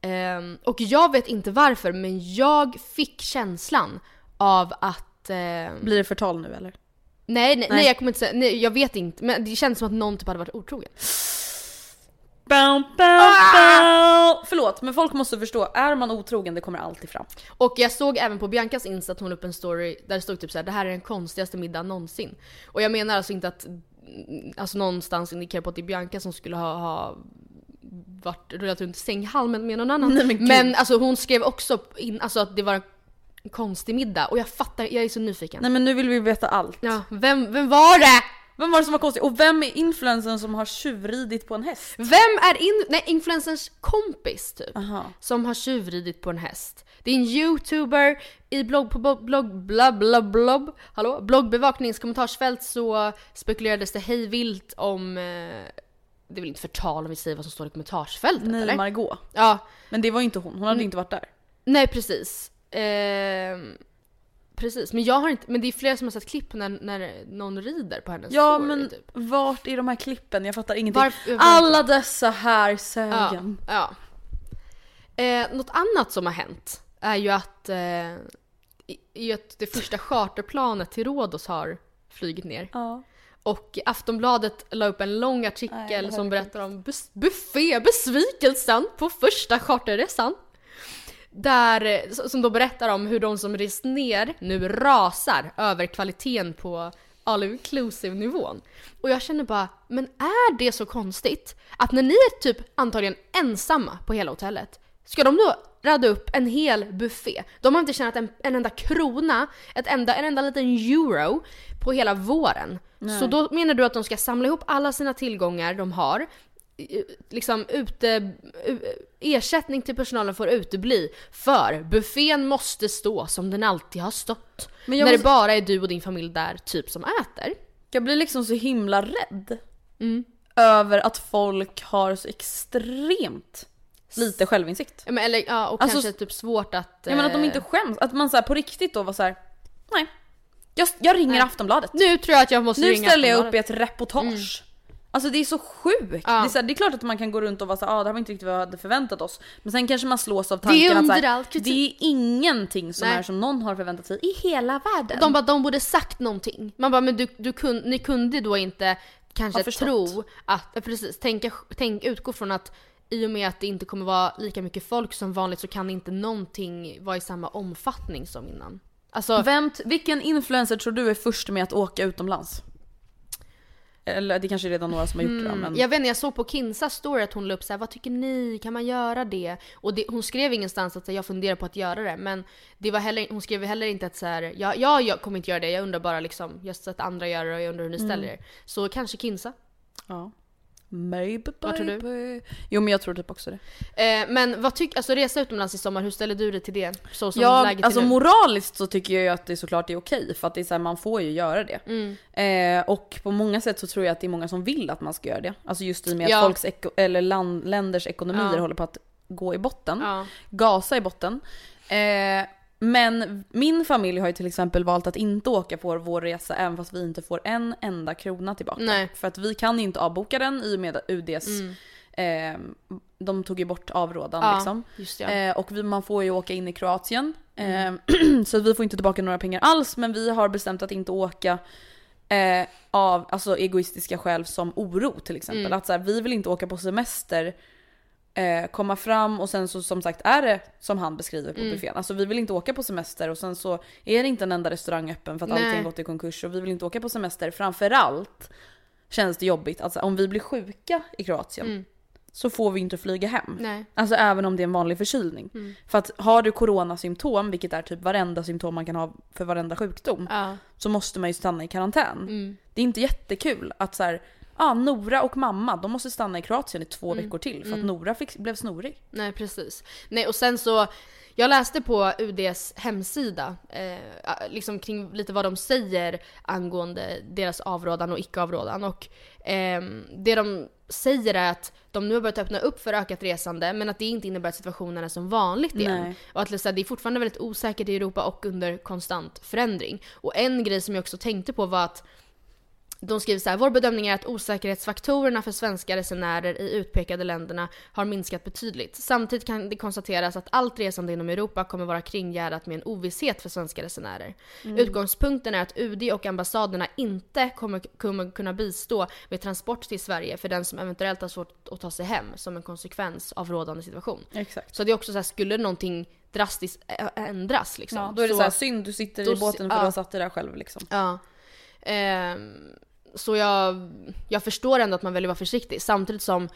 Speaker 2: Ehm, och jag vet inte varför men jag fick känslan av att ehm,
Speaker 1: Blir det förtal nu eller?
Speaker 2: Nej, nej, nej.
Speaker 1: Nej.
Speaker 2: jag kommer inte säga, nej, jag vet inte. Men det känns som att någon typ hade varit otrogen.
Speaker 1: Bow, bow, bow. Förlåt, men folk måste förstå. Är man otrogen, det kommer alltid fram.
Speaker 2: Och jag såg även på Biancas Insta att hon la upp en story där det stod typ såhär det här är den konstigaste middagen någonsin. Och jag menar alltså inte att, mm, alltså någonstans indikerar på att det är Bianca som skulle ha, ha varit rullat runt sänghalmen med någon annan. (laughs)
Speaker 1: Nej, men
Speaker 2: men alltså hon skrev också in, alltså att det var en konstig middag och jag fattar, jag är så nyfiken.
Speaker 1: Nej men nu vill vi veta allt.
Speaker 2: Ja, vem, vem var det?
Speaker 1: Vem var det som var konstig? Och vem är influensen som har tjuvridit på en häst?
Speaker 2: Vem är in, nej, influencers kompis typ?
Speaker 1: Aha.
Speaker 2: Som har tjuvridit på en häst. Det är en youtuber, i blogg, på blogg, blogg, bla bla blobb, hallå? Bloggbevakningskommentarsfält så spekulerades det hej vilt om, eh, det är väl inte förtal om vi säger vad som står i kommentarsfältet
Speaker 1: Nej,
Speaker 2: eller?
Speaker 1: Margot.
Speaker 2: Ja,
Speaker 1: Men det var inte hon, hon hade
Speaker 2: Mm.
Speaker 1: inte varit där.
Speaker 2: nej precis. Ehm, precis, men jag har inte, men det är flera som har sett klipp när, när någon rider på hennes
Speaker 1: Ja
Speaker 2: story,
Speaker 1: men
Speaker 2: typ.
Speaker 1: vart är de här klippen? Jag fattar ingenting.
Speaker 2: Varför-
Speaker 1: Alla dessa här
Speaker 2: Ja,
Speaker 1: sögen.
Speaker 2: ja. Eh, något annat som har hänt är ju att, eh, i- att det första charterplanet till Rhodos har flugit ner.
Speaker 1: Ja.
Speaker 2: Och Aftonbladet la upp en lång
Speaker 1: Nej,
Speaker 2: artikel
Speaker 1: har
Speaker 2: som berättar om buffébesvikelsen på första charterresan. Där, som då berättar om hur de som rest ner nu rasar över kvaliteten på all inclusive nivån. Och jag känner bara, men är det så konstigt att när ni är typ antagligen ensamma på hela hotellet, ska de då rada upp en hel buffé? De har inte tjänat en, en enda krona, ett enda, en enda liten euro på hela våren. Så då menar du att de ska samla ihop alla sina tillgångar de har, liksom ute, u- ersättning till personalen får utebli för buffén måste stå som den alltid har stått.
Speaker 1: Men
Speaker 2: när
Speaker 1: måste-
Speaker 2: det bara är du och din familj där typ som äter.
Speaker 1: Jag blir liksom så himla rädd.
Speaker 2: Mm.
Speaker 1: Över att folk har så extremt lite självinsikt.
Speaker 2: Ja, men, eller, ja, och
Speaker 1: Alltså,
Speaker 2: kanske typ svårt att...
Speaker 1: Jag menar att de
Speaker 2: eh,
Speaker 1: inte skäms. Att man så här på riktigt då var så här. nej. Jag, jag ringer
Speaker 2: Nej.
Speaker 1: Aftonbladet.
Speaker 2: Nu tror jag att jag måste
Speaker 1: Nu
Speaker 2: ringa
Speaker 1: ställer jag upp i ett reportage. Alltså det är så sjukt.
Speaker 2: Ja.
Speaker 1: Det, är så här, det är klart att man kan gå runt och vara såhär, ah, det här var inte riktigt vad jag hade förväntat oss. Men sen kanske man slås av
Speaker 2: Det är
Speaker 1: tanken att så här, det är ingenting som
Speaker 2: Nej.
Speaker 1: är som någon har förväntat sig i hela världen.
Speaker 2: De bara, de borde sagt någonting. Man bara, men du, du kun, ni kunde då inte kanske tro att, precis, tänka, tänk, utgå från att i och med att det inte kommer vara lika mycket folk som vanligt så kan inte någonting vara i samma omfattning som innan. Alltså,
Speaker 1: Vem, vilken influencer tror du är först med att åka utomlands? Eller det kanske är redan några som har gjort det då, men...
Speaker 2: Jag vet inte, jag såg på Kinsas story att hon la upp såhär, vad tycker ni? Kan man göra det? Och det, hon skrev ingenstans att jag funderar på att göra det, men det var heller, hon skrev heller inte att så här, ja, ja, jag kommer inte göra det, jag undrar bara liksom, jag har sett andra göra det och jag undrar hur ni ställer er. Så kanske Kinsa.
Speaker 1: Ja. Maybe,
Speaker 2: Vad tror du?
Speaker 1: Jo men jag tror typ också det.
Speaker 2: Eh, men vad tycker, alltså resa utomlands i sommar, hur ställer du dig till det? Så som
Speaker 1: Ja,
Speaker 2: läget
Speaker 1: alltså
Speaker 2: nu?
Speaker 1: moraliskt så tycker jag ju att det såklart är okej för att det är så här, man får ju göra det.
Speaker 2: Mm.
Speaker 1: Eh, och på många sätt så tror jag att det är många som vill att man ska göra det. Alltså just i och med
Speaker 2: Ja.
Speaker 1: att folks eko- eller land, länders ekonomier
Speaker 2: Ja.
Speaker 1: håller på att gå i botten.
Speaker 2: Ja.
Speaker 1: Gasa i botten. Eh, men min familj har ju till exempel valt att inte åka på vår resa även fast vi inte får en enda krona tillbaka.
Speaker 2: Nej.
Speaker 1: För att vi kan inte avboka den i och med UDs, eh, de tog ju bort avrådan
Speaker 2: Mm. Ja,
Speaker 1: liksom.
Speaker 2: det.
Speaker 1: Eh, och vi, man får ju åka in i Kroatien. Eh, (clears throat) så vi får inte tillbaka några pengar alls men vi har bestämt att inte åka eh, av alltså, egoistiska skäl som oro till exempel.
Speaker 2: Mm.
Speaker 1: Att så här, vi vill inte åka på semester, eh, komma fram och sen så som sagt är det som han beskriver på
Speaker 2: Mm.
Speaker 1: buffén. Alltså vi vill inte åka på semester och sen så är det inte en enda restaurang öppen för att
Speaker 2: Nej.
Speaker 1: allting gått i konkurs och vi vill inte åka på semester. Framförallt känns det jobbigt att så här, om vi blir sjuka i Kroatien
Speaker 2: Mm.
Speaker 1: så får vi inte flyga hem.
Speaker 2: Nej.
Speaker 1: Alltså även om det är en vanlig förkylning.
Speaker 2: Mm.
Speaker 1: För att har du coronasymptom, vilket är typ varenda symptom man kan ha för varenda sjukdom,
Speaker 2: Ja.
Speaker 1: så måste man ju stanna i karantän.
Speaker 2: Mm.
Speaker 1: Det är inte jättekul att så här, ah, Nora och mamma de måste stanna i Kroatien i två
Speaker 2: Mm.
Speaker 1: veckor till för att Nora fick, blev snorig.
Speaker 2: Nej precis. Nej och sen så, jag läste på UDs hemsida, eh, liksom kring lite vad de säger angående deras avrådan och icke-avrådan. Och ehm, det de säger är att de nu har börjat öppna upp för ökat resande men att det inte innebär att situationen är som vanligt igen.
Speaker 1: Nej.
Speaker 2: Och att det är fortfarande väldigt osäkert i Europa och under konstant förändring. Och en grej som jag också tänkte på var att de skriver så här, vår bedömning är att osäkerhetsfaktorerna för svenska resenärer i utpekade länderna har minskat betydligt. Samtidigt kan det konstateras att allt resande inom Europa kommer vara kringgärdat med en ovisshet för svenska resenärer. Utgångspunkten är att UD och ambassaderna inte kommer, kommer kunna bistå med transport till Sverige för den som eventuellt har svårt att ta sig hem som en konsekvens av rådande situation.
Speaker 1: Exakt.
Speaker 2: Så det är också så här, skulle någonting drastiskt ändras liksom.
Speaker 1: Ja, då är det så, här, synd du sitter i båten för
Speaker 2: ja.
Speaker 1: du har satt dig där själv liksom.
Speaker 2: Ja. Ehm, så jag, jag förstår ändå att man väljer att vara försiktig samtidigt som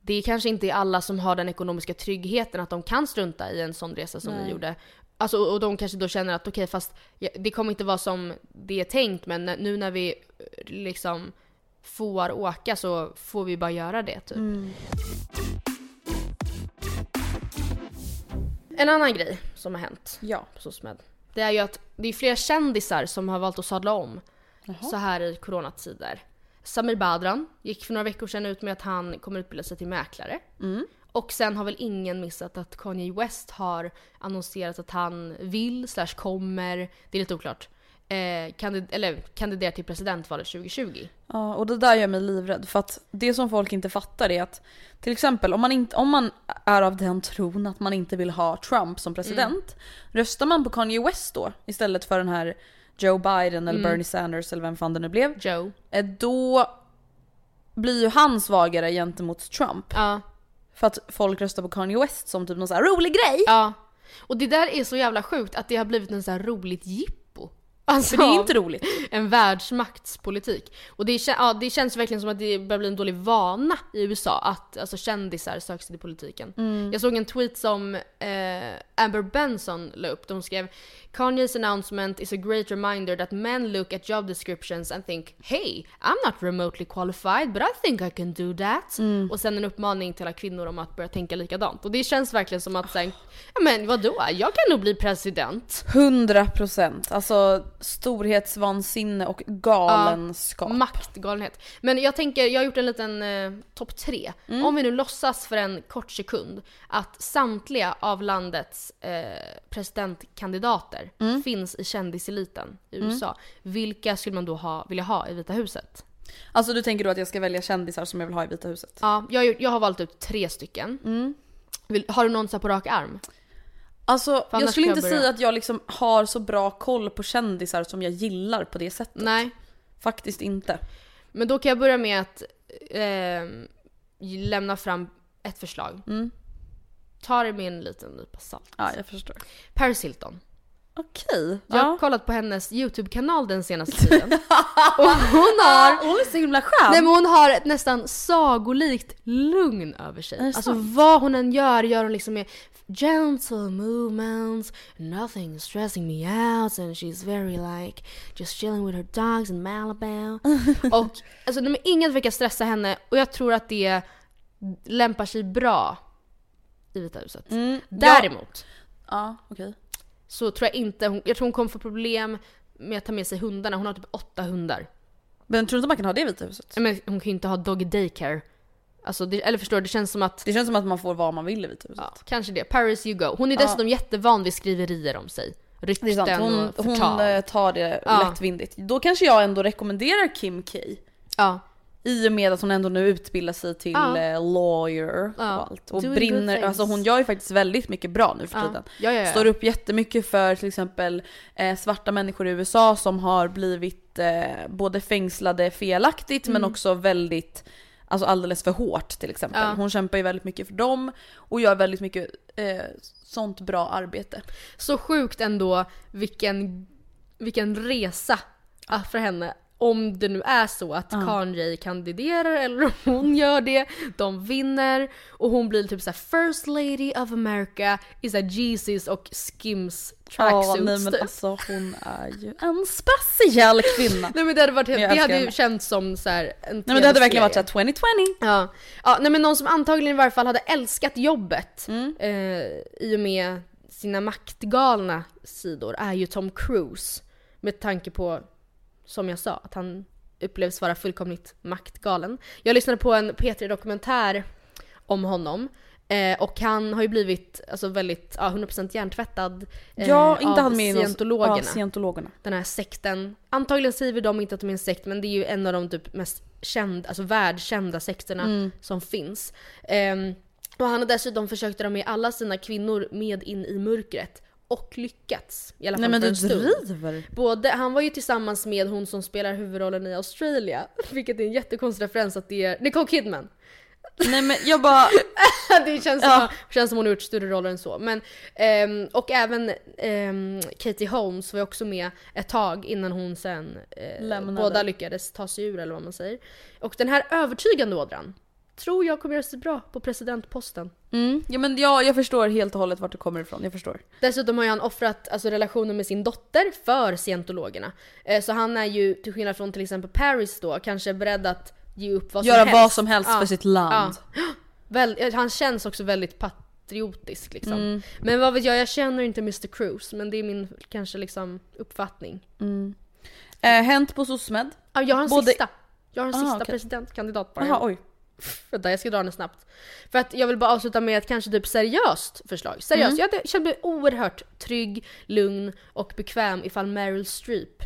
Speaker 2: det kanske inte är alla som har den ekonomiska tryggheten att de kan strunta i en sån resa som
Speaker 1: Nej.
Speaker 2: vi gjorde. Alltså, och de kanske då känner att okej fast ja, det kommer inte vara som det är tänkt men nu när vi eh, liksom får åka så får vi bara göra det typ. En annan grej som har hänt
Speaker 1: Ja.
Speaker 2: på SOSMED. Det är ju att det är flera kändisar som har valt att sadla om så här i coronatider. Samir Badran gick för några veckor sedan ut med att han kommer utbilda sig till mäklare. Och sen har väl ingen missat att Kanye West har annonserat att han vill, slash kommer, det är lite oklart, eh, kandid- eller kandidera till presidentvalet 2020.
Speaker 1: Ja, och det där gör mig livrädd för att det som folk inte fattar är att till exempel om man, inte, om man är av den tron att man inte vill ha Trump som president, röstar man på Kanye West då istället för den här Joe Biden eller Bernie Sanders eller vem fan det nu blev,
Speaker 2: Joe.
Speaker 1: eh, då blir ju han svagare gentemot Trump.
Speaker 2: Ja.
Speaker 1: För att folk röstar på Kanye West som typ någon sån här rolig grej.
Speaker 2: Ja. Och det där är så jävla sjukt att det har blivit en så här roligt jippo. Alltså,
Speaker 1: För det är inte roligt.
Speaker 2: en världsmaktspolitik. Och det, ja, det känns verkligen som att det börjar bli en dålig vana i USA att alltså, kändisar söker sig till politiken.
Speaker 1: Mm.
Speaker 2: Jag såg en tweet som eh, Amber Benson la upp. De skrev Kanye's announcement is a great reminder that men look at job descriptions and think Hey, I'm not remotely qualified but I think I can do that.
Speaker 1: Mm.
Speaker 2: Och sen en uppmaning till alla kvinnor om att börja tänka likadant. Och det känns verkligen som att säga, ja men vadå, jag kan nog bli president.
Speaker 1: 100% alltså storhetsvansinne och galenskap.
Speaker 2: Maktgalenhet. Men jag tänker, jag har gjort en liten eh, topp tre.
Speaker 1: Mm.
Speaker 2: Om vi nu låtsas för en kort sekund att samtliga av landets eh, presidentkandidater
Speaker 1: Mm.
Speaker 2: finns i kändiseliten i USA. Vilka skulle man då ha, vilja ha i Vita huset?
Speaker 1: Alltså du tänker då att jag ska välja kändisar som jag vill ha i Vita huset?
Speaker 2: Ja, jag, jag har valt ut tre stycken.
Speaker 1: Mm.
Speaker 2: Vill, har du någon så på rak arm?
Speaker 1: Alltså jag skulle
Speaker 2: jag
Speaker 1: inte
Speaker 2: börja.
Speaker 1: säga att jag liksom har så bra koll på kändisar som jag gillar på det sättet.
Speaker 2: Nej.
Speaker 1: Faktiskt inte.
Speaker 2: Men då kan jag börja med att eh, lämna fram ett förslag.
Speaker 1: Mm.
Speaker 2: Ta det med en liten nypa salt.
Speaker 1: Ja jag förstår.
Speaker 2: Paris Hilton.
Speaker 1: Okej.
Speaker 2: Jag har
Speaker 1: Ja.
Speaker 2: kollat på hennes YouTube-kanal den senaste tiden. (laughs) och hon har...
Speaker 1: Hon är så himla skön.
Speaker 2: Nej men hon har ett nästan sagolikt lugn över sig. Alltså
Speaker 1: sant?
Speaker 2: vad hon än gör, gör hon liksom med gentle movements, nothing stressing me out and she's very like just chilling with her dogs in Malibu. (laughs) och alltså nej, men inget verkar stressa henne och jag tror att det lämpar sig bra i Vita huset.
Speaker 1: Mm, ja.
Speaker 2: Däremot
Speaker 1: Ja okej.
Speaker 2: Så tror jag inte, hon, jag tror hon kommer få problem med att ta med sig hundarna. Hon har typ åtta hundar.
Speaker 1: Men tror du inte man kan ha det i Vita huset?
Speaker 2: Men hon kan ju inte ha doggy daycare. Alltså, det, eller förstår du, det känns som att,
Speaker 1: Det känns som att man får vad man vill i Vita huset.
Speaker 2: ja, kanske det. Paris you go. Hon är
Speaker 1: Ja.
Speaker 2: dessutom jättevan vid skriverier om sig.
Speaker 1: Det är
Speaker 2: Rykten
Speaker 1: sant, hon,
Speaker 2: och
Speaker 1: hon
Speaker 2: förtal.
Speaker 1: eh, tar det
Speaker 2: Ja.
Speaker 1: lättvindigt. Då kanske jag ändå rekommenderar Kim K.
Speaker 2: ja.
Speaker 1: I och med att hon ändå nu utbildar sig till
Speaker 2: Ja.
Speaker 1: eh, lawyer
Speaker 2: Ja.
Speaker 1: och allt. Och
Speaker 2: Doing
Speaker 1: brinner, alltså hon gör ju faktiskt väldigt mycket bra nu för
Speaker 2: Ja.
Speaker 1: tiden.
Speaker 2: Ja, ja, ja.
Speaker 1: Står upp jättemycket för till exempel eh, svarta människor i USA som har blivit eh, både fängslade felaktigt men
Speaker 2: Mm.
Speaker 1: också väldigt, alltså alldeles för hårt till exempel.
Speaker 2: Ja.
Speaker 1: Hon kämpar ju väldigt mycket för dem och gör väldigt mycket eh, sånt bra arbete.
Speaker 2: Så sjukt ändå vilken, vilken resa ah, för henne. Om det nu är så att Kanye kandiderar eller om hon gör det, de vinner och hon blir typ såhär first lady of America i såhär Jesus och Skims tracksuits
Speaker 1: nej men
Speaker 2: typ.
Speaker 1: alltså hon är ju en speciell kvinna.
Speaker 2: Nej men det hade, varit, helt, det hade ju känts som så här en
Speaker 1: Nej men det hade verkligen varit såhär 2020.
Speaker 2: Ja. ja, nej men någon som antagligen i varje fall hade älskat jobbet
Speaker 1: Mm.
Speaker 2: eh, i och med sina maktgalna sidor är ju Tom Cruise. Med tanke på, som jag sa, att han upplevs vara fullkomligt maktgalen. Jag lyssnade på en P3-dokumentär om honom. Eh, och han har ju blivit alltså, väldigt, ja 100% hjärntvättad eh,
Speaker 1: Ja, inte
Speaker 2: av
Speaker 1: han med
Speaker 2: scientologerna
Speaker 1: Ja, scientologerna.
Speaker 2: den här sekten. Antagligen säger de inte att de är en sekt men det är ju en av de typ mest kända, alltså världskända sekterna
Speaker 1: Mm.
Speaker 2: som finns. Ehm, och han har dessutom försökt dra med alla sina kvinnor med in i mörkret. Och lyckats. I alla fall
Speaker 1: Nej men du driver.
Speaker 2: Både, han var ju tillsammans med hon som spelar huvudrollen i Australia. (laughs) Vilket är en jättekonstig referens att det är Nicole Kidman.
Speaker 1: Nej men jag bara, (laughs)
Speaker 2: det känns som,
Speaker 1: Ja.
Speaker 2: känns som hon har gjort större roller än så. Men, ehm, och även ehm, Katie Holmes var ju också med ett tag innan hon sen
Speaker 1: Lämnade.
Speaker 2: båda lyckades ta sig ur eller vad man säger. Och den här övertygande ådran tror jag kommer göra sig bra på presidentposten.
Speaker 1: Mm. Ja men jag, jag förstår helt och hållet vart du kommer ifrån, jag förstår.
Speaker 2: Dessutom har han offrat alltså, relationen med sin dotter för scientologerna. Eh, så han är ju, till skillnad från till exempel Paris då, kanske beredd att ge upp vad som
Speaker 1: Göra
Speaker 2: helst.
Speaker 1: vad som helst
Speaker 2: Ja.
Speaker 1: för sitt land.
Speaker 2: Ja. (gasps) Väl, eh, han känns också väldigt patriotisk liksom.
Speaker 1: Mm.
Speaker 2: Men vad vet jag, jag känner inte Mr Cruise men det är min kanske liksom uppfattning.
Speaker 1: Eh, hänt på SOSMED.
Speaker 2: Ja, jag har en
Speaker 1: Både-
Speaker 2: sista. Jag har en
Speaker 1: Ah,
Speaker 2: sista
Speaker 1: okej.
Speaker 2: presidentkandidat bara.
Speaker 1: Jaha oj.
Speaker 2: Vänta, jag ska dra den snabbt. För att jag vill bara avsluta med ett kanske typ seriöst förslag. Seriöst,
Speaker 1: Mm.
Speaker 2: jag kände mig oerhört trygg, lugn och bekväm ifall Meryl Streep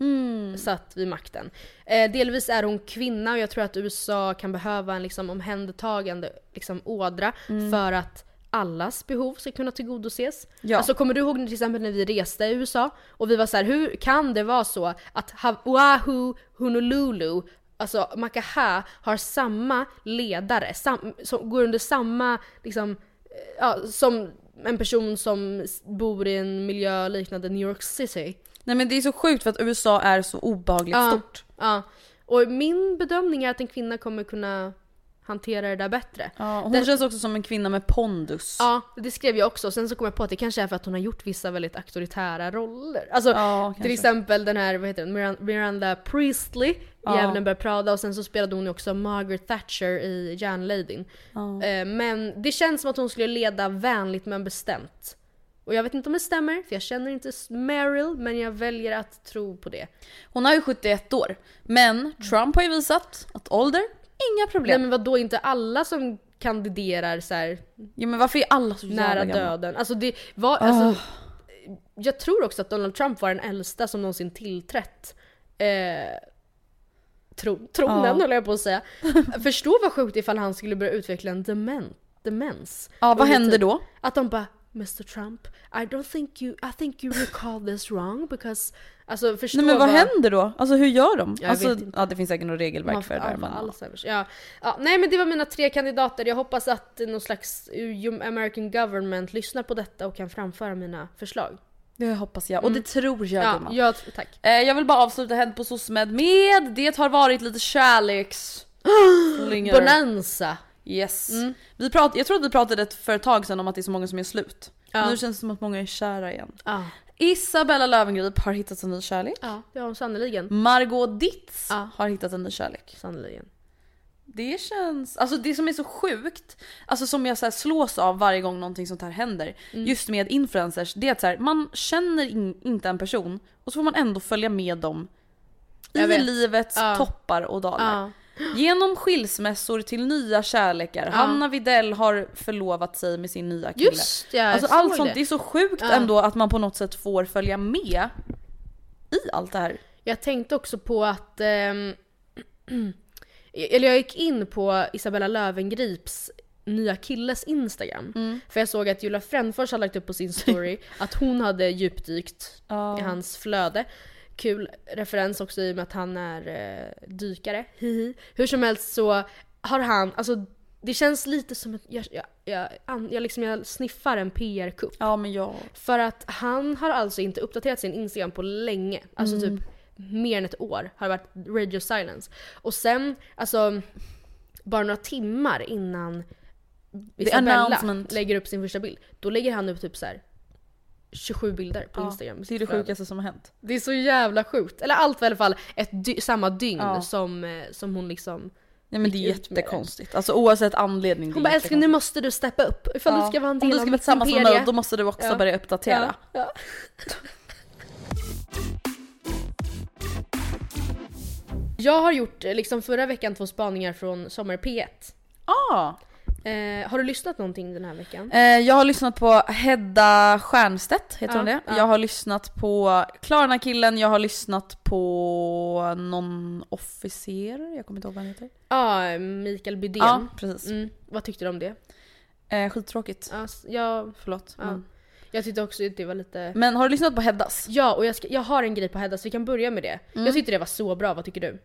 Speaker 1: Mm.
Speaker 2: satt vid makten. Eh, delvis är hon kvinna och jag tror att USA kan behöva en liksom omhändertagande liksom, ådra för att allas behov ska kunna tillgodoses.
Speaker 1: Ja.
Speaker 2: Alltså kommer du ihåg till exempel när vi reste i USA och vi var så här: hur kan det vara så att Oahu, Honolulu, alltså Makaha har samma ledare, sam, som går under samma liksom, eh, ja, som en person som bor i en miljö liknande New York City.
Speaker 1: Nej men det är så sjukt för att USA är så obehagligt
Speaker 2: Ja.
Speaker 1: stort.
Speaker 2: Ja. Och min bedömning är att en kvinna kommer kunna hantera det där bättre.
Speaker 1: Ja, hon
Speaker 2: Den-
Speaker 1: känns också som en kvinna med pondus.
Speaker 2: Ja, det skrev jag också. Sen så kom jag på att det kanske är för att hon har gjort vissa väldigt auktoritära roller. Alltså
Speaker 1: Ja,
Speaker 2: till exempel den här, vad heter den, Miran- Miranda Priestley i
Speaker 1: Ja.
Speaker 2: Djävulen bär Prada och sen så spelade hon ju också Margaret Thatcher i Järnladyn.
Speaker 1: Ja.
Speaker 2: Eh, Men det känns som att hon skulle leda vänligt men bestämt. Och jag vet inte om det stämmer, för jag känner inte Meryl, men jag väljer att tro på det.
Speaker 1: Hon är ju 71 år. Men Trump har ju visat att ålder, inga
Speaker 2: Nej
Speaker 1: problem.
Speaker 2: men vad då inte alla som kandiderar så här
Speaker 1: Ja, men varför är alla så jävla
Speaker 2: nära
Speaker 1: gamla?
Speaker 2: döden. Alltså det var, alltså, Jag tror också att Donald Trump var den äldsta som någonsin tillträtt eh, tro, tronen
Speaker 1: Ja.
Speaker 2: höll jag på att säga. (laughs) Förstå vad sjukt ifall han skulle börja utveckla en demen, demens.
Speaker 1: Ja, vad
Speaker 2: Under
Speaker 1: händer då?
Speaker 2: Att de bara Mr Trump, I don't think you, I think you recall this wrong because... Alltså förstå
Speaker 1: Nej men vad händer då? Alltså hur gör de?
Speaker 2: Jag
Speaker 1: alltså, ja det finns säkert något regelverk
Speaker 2: Man
Speaker 1: för det där men...
Speaker 2: Alzheimers. Ja. Ja, nej men det var mina tre kandidater. Jag hoppas att någon slags uh, American government lyssnar på detta och kan framföra mina förslag.
Speaker 1: Det hoppas jag. Och det tror jag
Speaker 2: Ja,
Speaker 1: gumman.
Speaker 2: jag, tack.
Speaker 1: Eh, jag vill bara avsluta Hänt på SOSMED med Det har varit lite kärleks... (gasps)
Speaker 2: Bonanza!
Speaker 1: Yes. Vi prat, jag tror att vi pratade för ett tag sedan om att det är så många som är slut.
Speaker 2: Ja.
Speaker 1: Nu känns det som att många är kära igen.
Speaker 2: Ja,
Speaker 1: Isabella Löwengrip har hittat en ny kärlek.
Speaker 2: ja det har hon sannerligen.
Speaker 1: Margot Ditz
Speaker 2: Ja.
Speaker 1: har hittat en ny kärlek.
Speaker 2: Sannerligen.
Speaker 1: Det känns, alltså det som är så sjukt, alltså som jag så här slås av varje gång någonting sånt här händer,
Speaker 2: Mm.
Speaker 1: just med influencers, det är att så här, man känner in, inte en person och så får man ändå följa med dem i
Speaker 2: Jag vet.
Speaker 1: livets
Speaker 2: Ja.
Speaker 1: toppar och dalar.
Speaker 2: Ja.
Speaker 1: Genom skilsmässor till nya kärlekar. Hanna Videll har förlovat sig med sin nya kille.
Speaker 2: Just ja,
Speaker 1: alltså allt sånt,
Speaker 2: det.
Speaker 1: det är så sjukt
Speaker 2: Ja.
Speaker 1: ändå att man på något sätt får följa med i allt det här.
Speaker 2: Jag tänkte också på att... ehm, (clears throat) eller jag gick in på Isabella Lövengrips nya killes Instagram.
Speaker 1: Mm.
Speaker 2: För jag såg att Julia Frändfors hade lagt upp på sin story (laughs) att hon hade djupdykt
Speaker 1: Ja.
Speaker 2: i hans flöde. Kul referens också i och med att han är eh, dykare. Hihi. Hur som helst så har han, alltså det känns lite som att jag, jag, jag, jag, liksom, jag sniffar en PR-kupp.
Speaker 1: Ja men jag...
Speaker 2: För att han har alltså inte uppdaterat sin Instagram på länge. Alltså
Speaker 1: Mm.
Speaker 2: typ mer än ett år har det varit radio silence. Och sen, alltså bara några timmar innan Isabella lägger upp sin första bild, då lägger han upp typ så här 27 bilder på Instagram. med
Speaker 1: Det är det sjukaste som har hänt.
Speaker 2: Det är så jävla sjukt. Eller allt var i alla fall ett dy- samma dygn
Speaker 1: Ja.
Speaker 2: som, eh, som hon liksom
Speaker 1: Nej men det är jättekonstigt. Alltså oavsett anledning.
Speaker 2: Hon bara älskling nu måste du steppa upp. Ifall
Speaker 1: Ja.
Speaker 2: du ska vara en
Speaker 1: Om
Speaker 2: del
Speaker 1: du
Speaker 2: av
Speaker 1: ska vara tillsammans med mig då måste du också
Speaker 2: Ja.
Speaker 1: börja uppdatera.
Speaker 2: Ja, ja. Jag har gjort eh, liksom förra veckan två spaningar från Sommar P1.
Speaker 1: Ah.
Speaker 2: Eh, har du lyssnat någonting den här veckan?
Speaker 1: Eh, jag har lyssnat på Hedda Stiernstedt, heter
Speaker 2: Ja,
Speaker 1: hon det?
Speaker 2: ja.
Speaker 1: Jag har lyssnat på Klarna-killen, jag har lyssnat på någon officer, jag kommer inte ihåg vad han heter.
Speaker 2: Ja, Mikael Bydén.
Speaker 1: Ja, precis.
Speaker 2: Mm, vad tyckte du om det?
Speaker 1: Eh, skittråkigt.
Speaker 2: Ja, s- jag,
Speaker 1: Förlåt.
Speaker 2: ja.
Speaker 1: Men.
Speaker 2: Jag tyckte också att det var lite...
Speaker 1: men har du lyssnat på Heddas?
Speaker 2: Ja, och jag, ska, jag har en grej på Hedda så vi kan börja med det.
Speaker 1: Mm.
Speaker 2: Jag tyckte det var så bra, vad tycker du?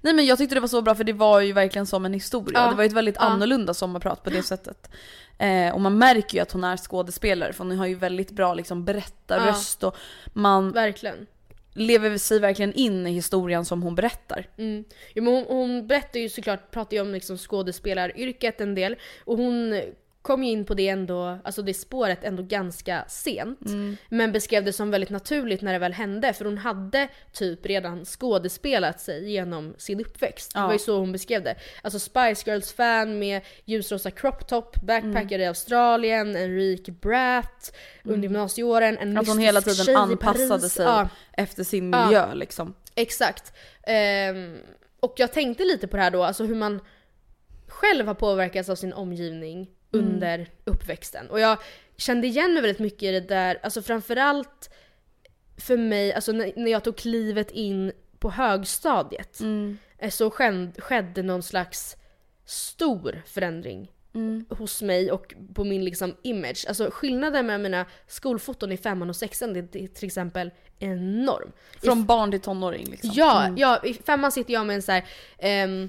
Speaker 1: Nej men jag tyckte det var så bra för det var ju verkligen som en historia.
Speaker 2: Ja.
Speaker 1: Det var ju ett väldigt
Speaker 2: Ja.
Speaker 1: annorlunda sommarprat på det sättet. Eh, och man märker ju att hon är skådespelare för hon har ju väldigt bra liksom berättarröst och man...
Speaker 2: Verkligen.
Speaker 1: lever sig verkligen in i historien som hon berättar.
Speaker 2: Mm. Jo, men hon, hon berättar ju såklart, pratar ju om liksom skådespelaryrket en del och hon kom ju in på det ändå, alltså det spåret ändå ganska sent. Men beskrev det som väldigt naturligt när det väl hände för hon hade typ redan skådespelat sig genom sin uppväxt. Det
Speaker 1: Ja.
Speaker 2: var ju så hon beskrev det. Alltså Spice Girls-fan med ljusrosa crop top, backpackare i Australien, en rik brat under gymnasieåren, en
Speaker 1: Att hon hela tiden anpassade sig
Speaker 2: Ja.
Speaker 1: efter sin
Speaker 2: Ja.
Speaker 1: miljö liksom.
Speaker 2: Exakt. Ehm, och jag tänkte lite på det här då, alltså hur man själv har påverkats av sin omgivning under uppväxten. Och jag kände igen mig väldigt mycket i det där, alltså framförallt för mig, alltså när, jag tog klivet in på högstadiet eh, så skedde, någon slags stor förändring hos mig och på min liksom image. Alltså skillnaden med mina skolfoton i femman och sexan det är till exempel enorm. I
Speaker 1: Från barn till tonåring liksom.
Speaker 2: Ja, ja, i femman sitter jag med en så här. ehm,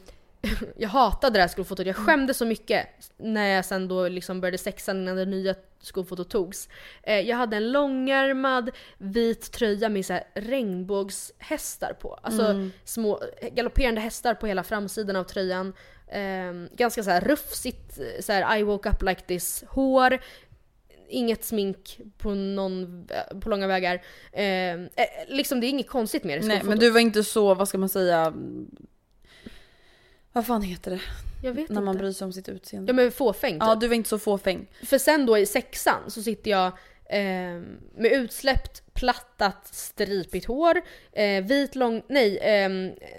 Speaker 2: (laughs) jag hatade det här skolfotot, jag skämdes så mycket när jag sen då liksom började sexan innan det nya skolfotot togs. Eh, jag hade en långärmad vit tröja med så här regnbågshästar på. Alltså små galopperande hästar på hela framsidan av tröjan. Ehm, ganska så här rufsigt, så här I woke up like this hår. Inget smink på, någon, på långa vägar. Ehm, eh, liksom det är inget konstigt med det
Speaker 1: Nej men du var inte så, vad ska man säga, vad fan heter det?
Speaker 2: Jag vet
Speaker 1: När man
Speaker 2: inte.
Speaker 1: bryr sig om sitt utseende.
Speaker 2: Ja men fåfäng typ.
Speaker 1: Ja du var inte så fåfäng.
Speaker 2: För sen då i sexan så sitter jag eh, med utsläppt plattat stripigt hår, eh, vit lång, nej, eh,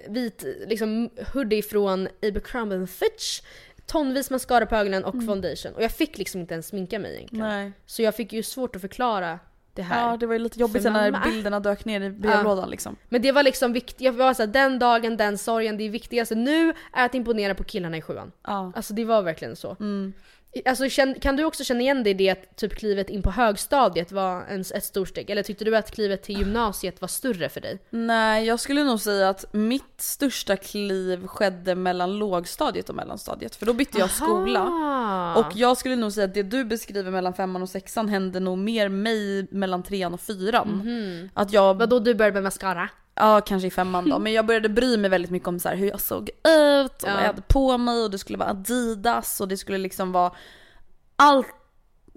Speaker 2: vit liksom hoodie från Abercrombie Fitch, tonvis mascara på ögonen och foundation. Och jag fick liksom inte ens sminka mig egentligen.
Speaker 1: Nej.
Speaker 2: Så jag fick ju svårt att förklara det här.
Speaker 1: Ja det var ju lite jobbigt sen när bilderna dök ner i brevlådan liksom.
Speaker 2: Men det var liksom viktigt, jag var såhär, den dagen, den sorgen, det viktigaste nu är att imponera på killarna i sjuan.
Speaker 1: Ja.
Speaker 2: Alltså det var verkligen så.
Speaker 1: Mm.
Speaker 2: Alltså, kan du också känna igen dig i det att typ klivet in på högstadiet var en, ett stort steg? Eller tyckte du att klivet till gymnasiet var större för dig?
Speaker 1: Nej jag skulle nog säga att mitt största kliv skedde mellan lågstadiet och mellanstadiet. För då bytte jag skola.
Speaker 2: Aha.
Speaker 1: Och jag skulle nog säga att det du beskriver mellan femman och sexan hände nog mer mig mellan trean och fyran. Att jag,
Speaker 2: Vadå du började med mascara?
Speaker 1: Ja kanske i femman då, (laughs) men jag började bry mig väldigt mycket om så här, hur jag såg ut och
Speaker 2: Ja.
Speaker 1: vad jag hade på mig och det skulle vara Adidas och det skulle liksom vara allt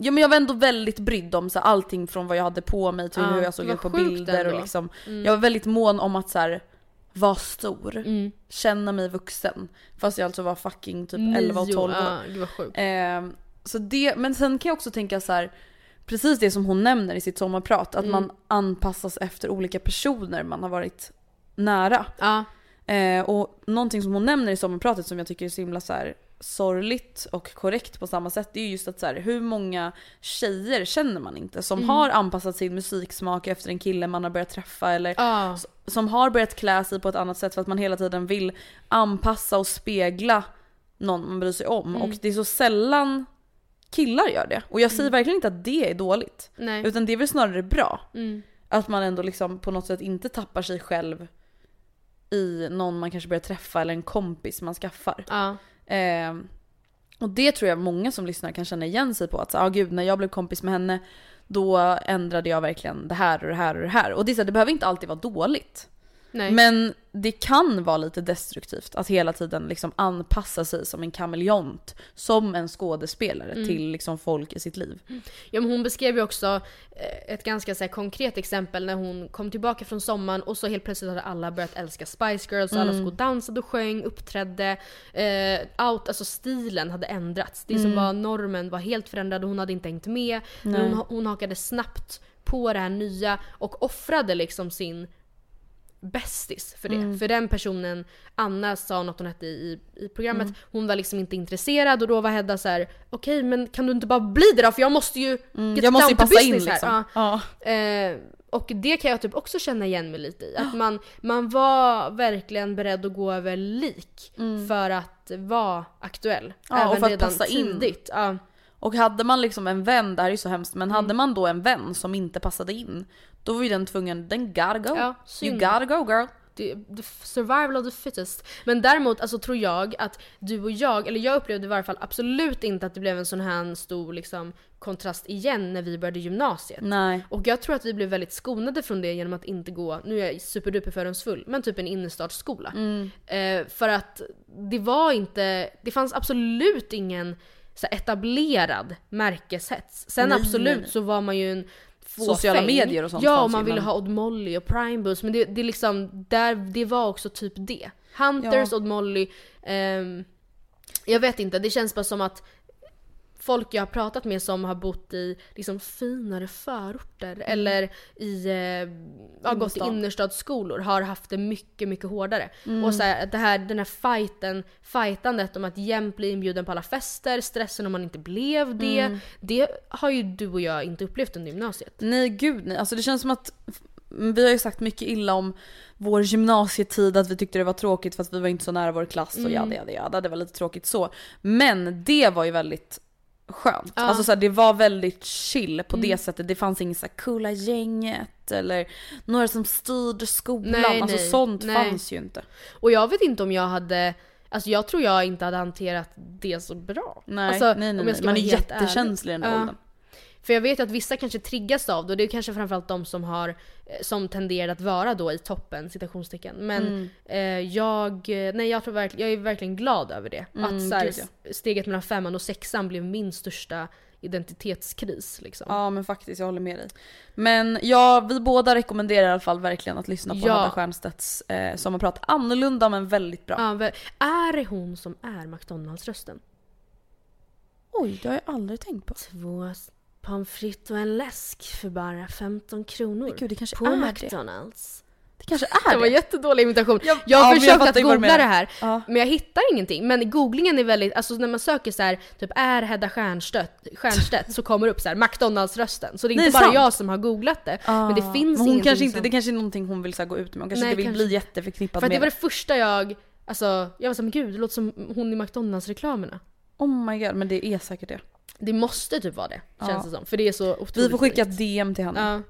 Speaker 1: Ja men jag var ändå väldigt brydd om så här, allting från vad jag hade på mig till
Speaker 2: Ja,
Speaker 1: hur jag såg
Speaker 2: det
Speaker 1: ut på bilder
Speaker 2: ändå.
Speaker 1: och liksom Jag var väldigt mån om att så här, vara stor,
Speaker 2: Mm.
Speaker 1: känna mig vuxen. Fast jag alltså var fucking typ 11 och 12 år.
Speaker 2: Ja, sjukt.
Speaker 1: Ehm, så det, men sen kan jag också tänka så här. Precis det som hon nämner i sitt sommarprat, att man anpassas efter olika personer man har varit nära.
Speaker 2: Ja.
Speaker 1: Eh, och någonting som hon nämner i sommarpratet som jag tycker är så himla så här sorgligt och korrekt på samma sätt, det är just att så här, hur många tjejer känner man inte som har anpassat sin musiksmak efter en kille man har börjat träffa eller s- som har börjat klä sig på ett annat sätt för att man hela tiden vill anpassa och spegla någon man bryr sig om. Och det är så sällan killar gör det. Och jag säger verkligen inte att det är dåligt.
Speaker 2: Nej.
Speaker 1: Utan det är väl snarare bra.
Speaker 2: Mm.
Speaker 1: Att man ändå liksom på något sätt inte tappar sig själv i någon man kanske börjar träffa eller en kompis man skaffar.
Speaker 2: Ja.
Speaker 1: Ehm, och det tror jag många som lyssnar kan känna igen sig på. Att ah, gud, när jag blev kompis med henne då ändrade jag verkligen det här och det här och det här. Och det, är så här, det behöver inte alltid vara dåligt.
Speaker 2: Nej.
Speaker 1: Men det kan vara lite destruktivt att hela tiden liksom anpassa sig som en kameleont, som en skådespelare till liksom folk i sitt liv.
Speaker 2: Ja, men hon beskrev ju också eh, ett ganska så här, konkret exempel när hon kom tillbaka från sommaren och så helt plötsligt hade alla börjat älska Spice Girls och alla stod och dansade och sjöng, uppträdde. Eh, out, alltså stilen hade ändrats. Det som var normen var helt förändrad och hon hade inte hängt med. Hon, hon hakade snabbt på det här nya och offrade liksom sin bästis för det. För den personen, Anna sa något hon hette i, i programmet, hon var liksom inte intresserad och då var Hedda så här: okej men kan du inte bara bli det då? För jag måste ju get
Speaker 1: Jag måste ju passa in
Speaker 2: business här."
Speaker 1: liksom.
Speaker 2: Ja.
Speaker 1: Ja.
Speaker 2: Eh, och det kan jag typ också känna igen mig lite i. Att man, man var verkligen beredd att gå över lik för att vara aktuell.
Speaker 1: Mm. Ja,
Speaker 2: Även
Speaker 1: och för att
Speaker 2: redan
Speaker 1: passa in.
Speaker 2: tidigt. Ja.
Speaker 1: Och hade man liksom en vän, det här är ju så hemskt, men
Speaker 2: Mm.
Speaker 1: hade man då en vän som inte passade in, då var ju den tvungen, den gotta go.
Speaker 2: Ja,
Speaker 1: you
Speaker 2: synd.
Speaker 1: gotta go girl.
Speaker 2: det, the survival of the fittest. Men däremot alltså, tror jag att du och jag, eller jag upplevde i varje fall absolut inte att det blev en sån här stor liksom, kontrast igen när vi började gymnasiet.
Speaker 1: Nej.
Speaker 2: Och jag tror att vi blev väldigt skonade från det genom att inte gå, nu är jag superduper fördomsfull, men typ en innerstadsskola.
Speaker 1: Mm.
Speaker 2: Eh, för att det var inte, det fanns absolut ingen så etablerad märkeshets. Sen
Speaker 1: Nej,
Speaker 2: absolut
Speaker 1: nej, nej.
Speaker 2: så var man ju en
Speaker 1: Sociala medier och sånt
Speaker 2: Ja, och man ville ha Odd Molly och Primebus, men det, det, är liksom, där, det var också typ det. Hunters,
Speaker 1: Ja.
Speaker 2: Odd Molly, ehm, jag vet inte, det känns bara som att folk jag har pratat med som har bott i liksom finare förorter eller i, eh, har gått i innerstadsskolor har haft det mycket, mycket hårdare.
Speaker 1: Mm.
Speaker 2: Och så här, det här, den här fighten, fightandet om att jämt bli inbjuden på alla fester, stressen om man inte blev det.
Speaker 1: Mm.
Speaker 2: Det har ju du och jag inte upplevt under gymnasiet.
Speaker 1: Nej gud nej, alltså det känns som att vi har ju sagt mycket illa om vår gymnasietid, att vi tyckte det var tråkigt för att vi var inte så nära vår klass och
Speaker 2: Mm.
Speaker 1: jada jada jada, det var lite tråkigt så. Men det var ju väldigt skönt.
Speaker 2: Ja.
Speaker 1: Alltså så här, det var väldigt chill på det
Speaker 2: Mm.
Speaker 1: sättet. Det fanns inget så här coola gänget eller några som styrde skolan.
Speaker 2: Nej,
Speaker 1: alltså
Speaker 2: nej,
Speaker 1: sånt
Speaker 2: nej.
Speaker 1: fanns ju inte.
Speaker 2: Och jag vet inte om jag hade Alltså jag tror jag inte hade hanterat det så bra.
Speaker 1: Nej,
Speaker 2: alltså,
Speaker 1: nej, nej, nej. Man är jättekänslig i den åldern.
Speaker 2: För jag vet ju att vissa kanske triggas av det och det är kanske framförallt de som har eh, som tenderar att vara då i toppen citationstecken. Men
Speaker 1: Mm.
Speaker 2: eh, jag, eh, nej jag tror verkligen, jag är verkligen glad över det.
Speaker 1: Mm,
Speaker 2: att så här, steget mellan femman och sexan blev min största identitetskris liksom.
Speaker 1: Ja men faktiskt, jag håller med dig. Men ja, vi båda rekommenderar i alla fall verkligen att lyssna på
Speaker 2: Ja.
Speaker 1: Hedda Stiernstedts eh, sommarprat. Annorlunda men väldigt bra.
Speaker 2: Ja, är det hon som är McDonalds-rösten?
Speaker 1: Oj, det har jag aldrig tänkt på.
Speaker 2: Två pommes frites och en läsk för bara 15 kronor.
Speaker 1: Gud, det kanske
Speaker 2: på
Speaker 1: är det.
Speaker 2: McDonalds.
Speaker 1: Det kanske är
Speaker 2: Det var
Speaker 1: det.
Speaker 2: jättedålig imitation.
Speaker 1: Ja,
Speaker 2: Jag
Speaker 1: ja,
Speaker 2: har
Speaker 1: jag
Speaker 2: försökt att googla det här,
Speaker 1: Ja.
Speaker 2: men jag hittar ingenting. Men googlingen är väldigt, alltså när man söker så här, typ är Hedda Stiernstedt, Stiernstedt så kommer det upp så här McDonalds-rösten. Så det är
Speaker 1: Nej,
Speaker 2: inte bara
Speaker 1: sant.
Speaker 2: jag som har googlat det. Men det
Speaker 1: Ah,
Speaker 2: finns
Speaker 1: men hon
Speaker 2: ingenting
Speaker 1: kanske inte,
Speaker 2: som...
Speaker 1: Det kanske är någonting hon vill så här, gå ut med. Hon kanske
Speaker 2: Nej,
Speaker 1: inte vill
Speaker 2: kanske-
Speaker 1: bli jätteförknippad
Speaker 2: För att det
Speaker 1: med
Speaker 2: var det första jag, alltså jag var såhär, men gud det låter som hon i McDonalds-reklamerna.
Speaker 1: Oh my god, men det är säkert det.
Speaker 2: Det måste typ vara det, känns
Speaker 1: Ja.
Speaker 2: det som. För det är så otroligt
Speaker 1: Vi får skicka ett DM till henne.
Speaker 2: Ja.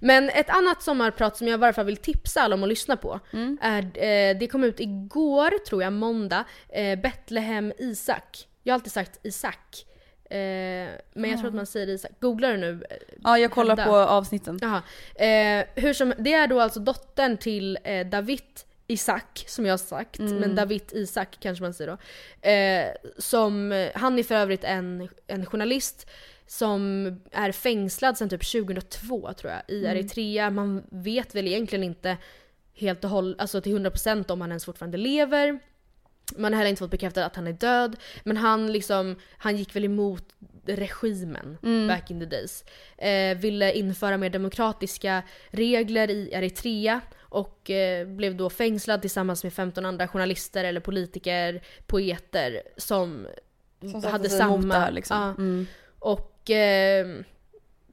Speaker 2: Men ett annat sommarprat som jag i varje fall vill tipsa alla om att lyssna på.
Speaker 1: Mm.
Speaker 2: Är, eh, det kom ut igår, tror jag, måndag. Eh, Betlehem Isak. Jag har alltid sagt Isak. Eh, men jag tror att man säger Isak. Googla det nu.
Speaker 1: Ja, jag kollar
Speaker 2: Hedda.
Speaker 1: på avsnitten.
Speaker 2: Jaha. Eh, hur som, det är då alltså dottern till eh, David Isak, som jag har sagt.
Speaker 1: Mm.
Speaker 2: Men David Isak kanske man säger då. Eh, som, han är för övrigt en, en journalist som är fängslad sedan typ 2002 tror jag i
Speaker 1: Mm.
Speaker 2: Eritrea. Man vet väl egentligen inte helt och hållet, alltså till 100% om han ens fortfarande lever. Man har heller inte fått bekräftat att han är död. Men han liksom, han gick väl emot regimen
Speaker 1: Mm.
Speaker 2: back in the days. Eh, ville införa mer demokratiska regler i Eritrea och eh, blev då fängslad tillsammans med 15 andra journalister eller politiker, poeter som,
Speaker 1: Som
Speaker 2: hade samma...
Speaker 1: emot det här liksom.
Speaker 2: Ja.
Speaker 1: Mm.
Speaker 2: Och eh,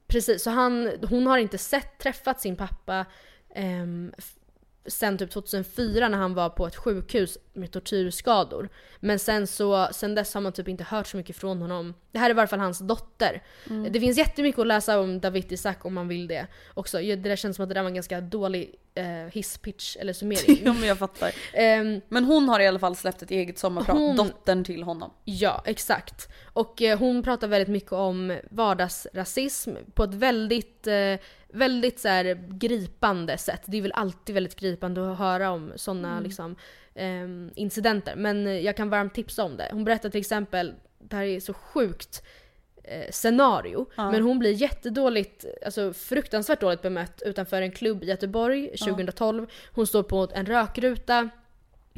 Speaker 2: precis, så han, hon har inte sett, träffat sin pappa ehm, sen typ 2004 när han var på ett sjukhus med tortyrskador. Men sen så, sen dess har man typ inte hört så mycket från honom. Det här är i varje fall hans dotter.
Speaker 1: Mm.
Speaker 2: Det finns jättemycket att läsa om David Isak om man vill det också. Det där känns som att det där var en ganska dålig eh, hisspitch eller summering. (laughs)
Speaker 1: ja men jag fattar.
Speaker 2: Ehm,
Speaker 1: Men hon har i alla fall släppt ett eget sommarprat,
Speaker 2: Hon-
Speaker 1: dottern till honom.
Speaker 2: Ja, exakt. Och eh, hon pratar väldigt mycket om vardagsrasism på ett väldigt, eh, väldigt så här, gripande sätt. Det är väl alltid väldigt gripande att höra om sådana liksom, ehm, incidenter. Men eh, jag kan varmt tipsa om det. Hon berättar till exempel, det här är så sjukt eh, scenario.
Speaker 1: Ja.
Speaker 2: Men hon blir jättedåligt, alltså fruktansvärt dåligt bemött utanför en klubb i Göteborg 2012. Hon står på en rökruta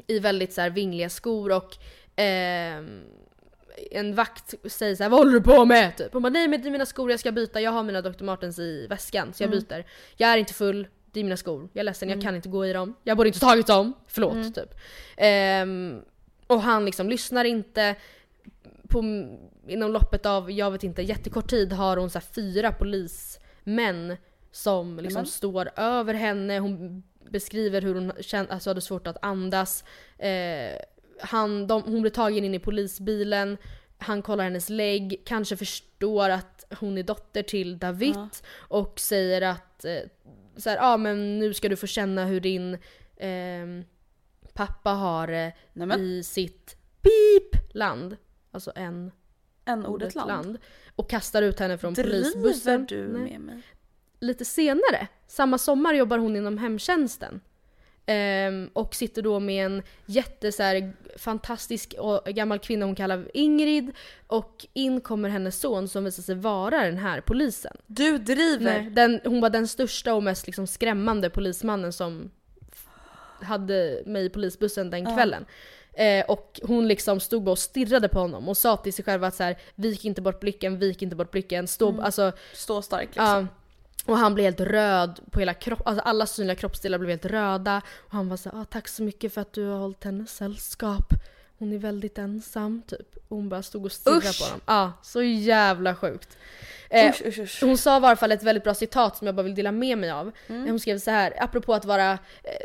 Speaker 2: i väldigt så här vingliga skor och ehm, en vakt säger så här, vad håller du på med? Typ. Hon bara nej men det är mina skor jag ska byta, jag har mina Dr. Martens i väskan så jag
Speaker 1: Mm.
Speaker 2: byter. Jag är inte full, det är mina skor, jag är ledsen, jag kan inte gå i dem. Jag borde inte tagit dem, förlåt
Speaker 1: Mm.
Speaker 2: typ. Ehm, och han liksom lyssnar inte. På, inom loppet av, jag vet inte, jättekort tid har hon så fyra polismän som liksom
Speaker 1: Nämen.
Speaker 2: står över henne. Hon beskriver hur hon kände, alltså hade svårt att andas. Eh, han, de, hon blir tagen in i polisbilen. Han kollar hennes lägg, kanske förstår att hon är dotter till David
Speaker 1: Ja.
Speaker 2: och säger att eh, så här, ah, men nu ska du få känna hur din ehm, pappa har eh,
Speaker 1: Nämen.
Speaker 2: i sitt pip-land, alltså en
Speaker 1: En
Speaker 2: ordet
Speaker 1: land.
Speaker 2: land, och kastar ut henne från
Speaker 1: Driver
Speaker 2: polisbussen.
Speaker 1: du
Speaker 2: Nej.
Speaker 1: med mig?
Speaker 2: Lite senare, samma sommar jobbar hon inom hemtjänsten. Ehm, och sitter då med en jätte så här, fantastisk gammal kvinna hon kallar Ingrid. Och in kommer hennes son som visar sig vara den här polisen.
Speaker 1: Du driver!
Speaker 2: Nej, den, hon var den största och mest liksom skrämmande polismannen som hade mig i polisbussen den kvällen. Eh, och hon liksom stod bara och stirrade på honom och sa till sig själv att så här, vik inte bort blicken, vik inte bort blicken. Stå, alltså,
Speaker 1: Stå stark liksom.
Speaker 2: ja. och han blev helt röd på hela kroppen, alltså alla synliga kroppsdelar blev helt röda. Och han var så här, ah, tack så mycket för att du har hållit henne sällskap. Hon är väldigt ensam typ. Och hon bara stod och stirrade
Speaker 1: Usch.
Speaker 2: på honom. Ja, så jävla sjukt. Eh,
Speaker 1: Usch, usch, usch.
Speaker 2: hon sa i varje fall ett väldigt bra citat som jag bara vill dela med mig av.
Speaker 1: Mm.
Speaker 2: Hon skrev så här, apropå att vara, eh,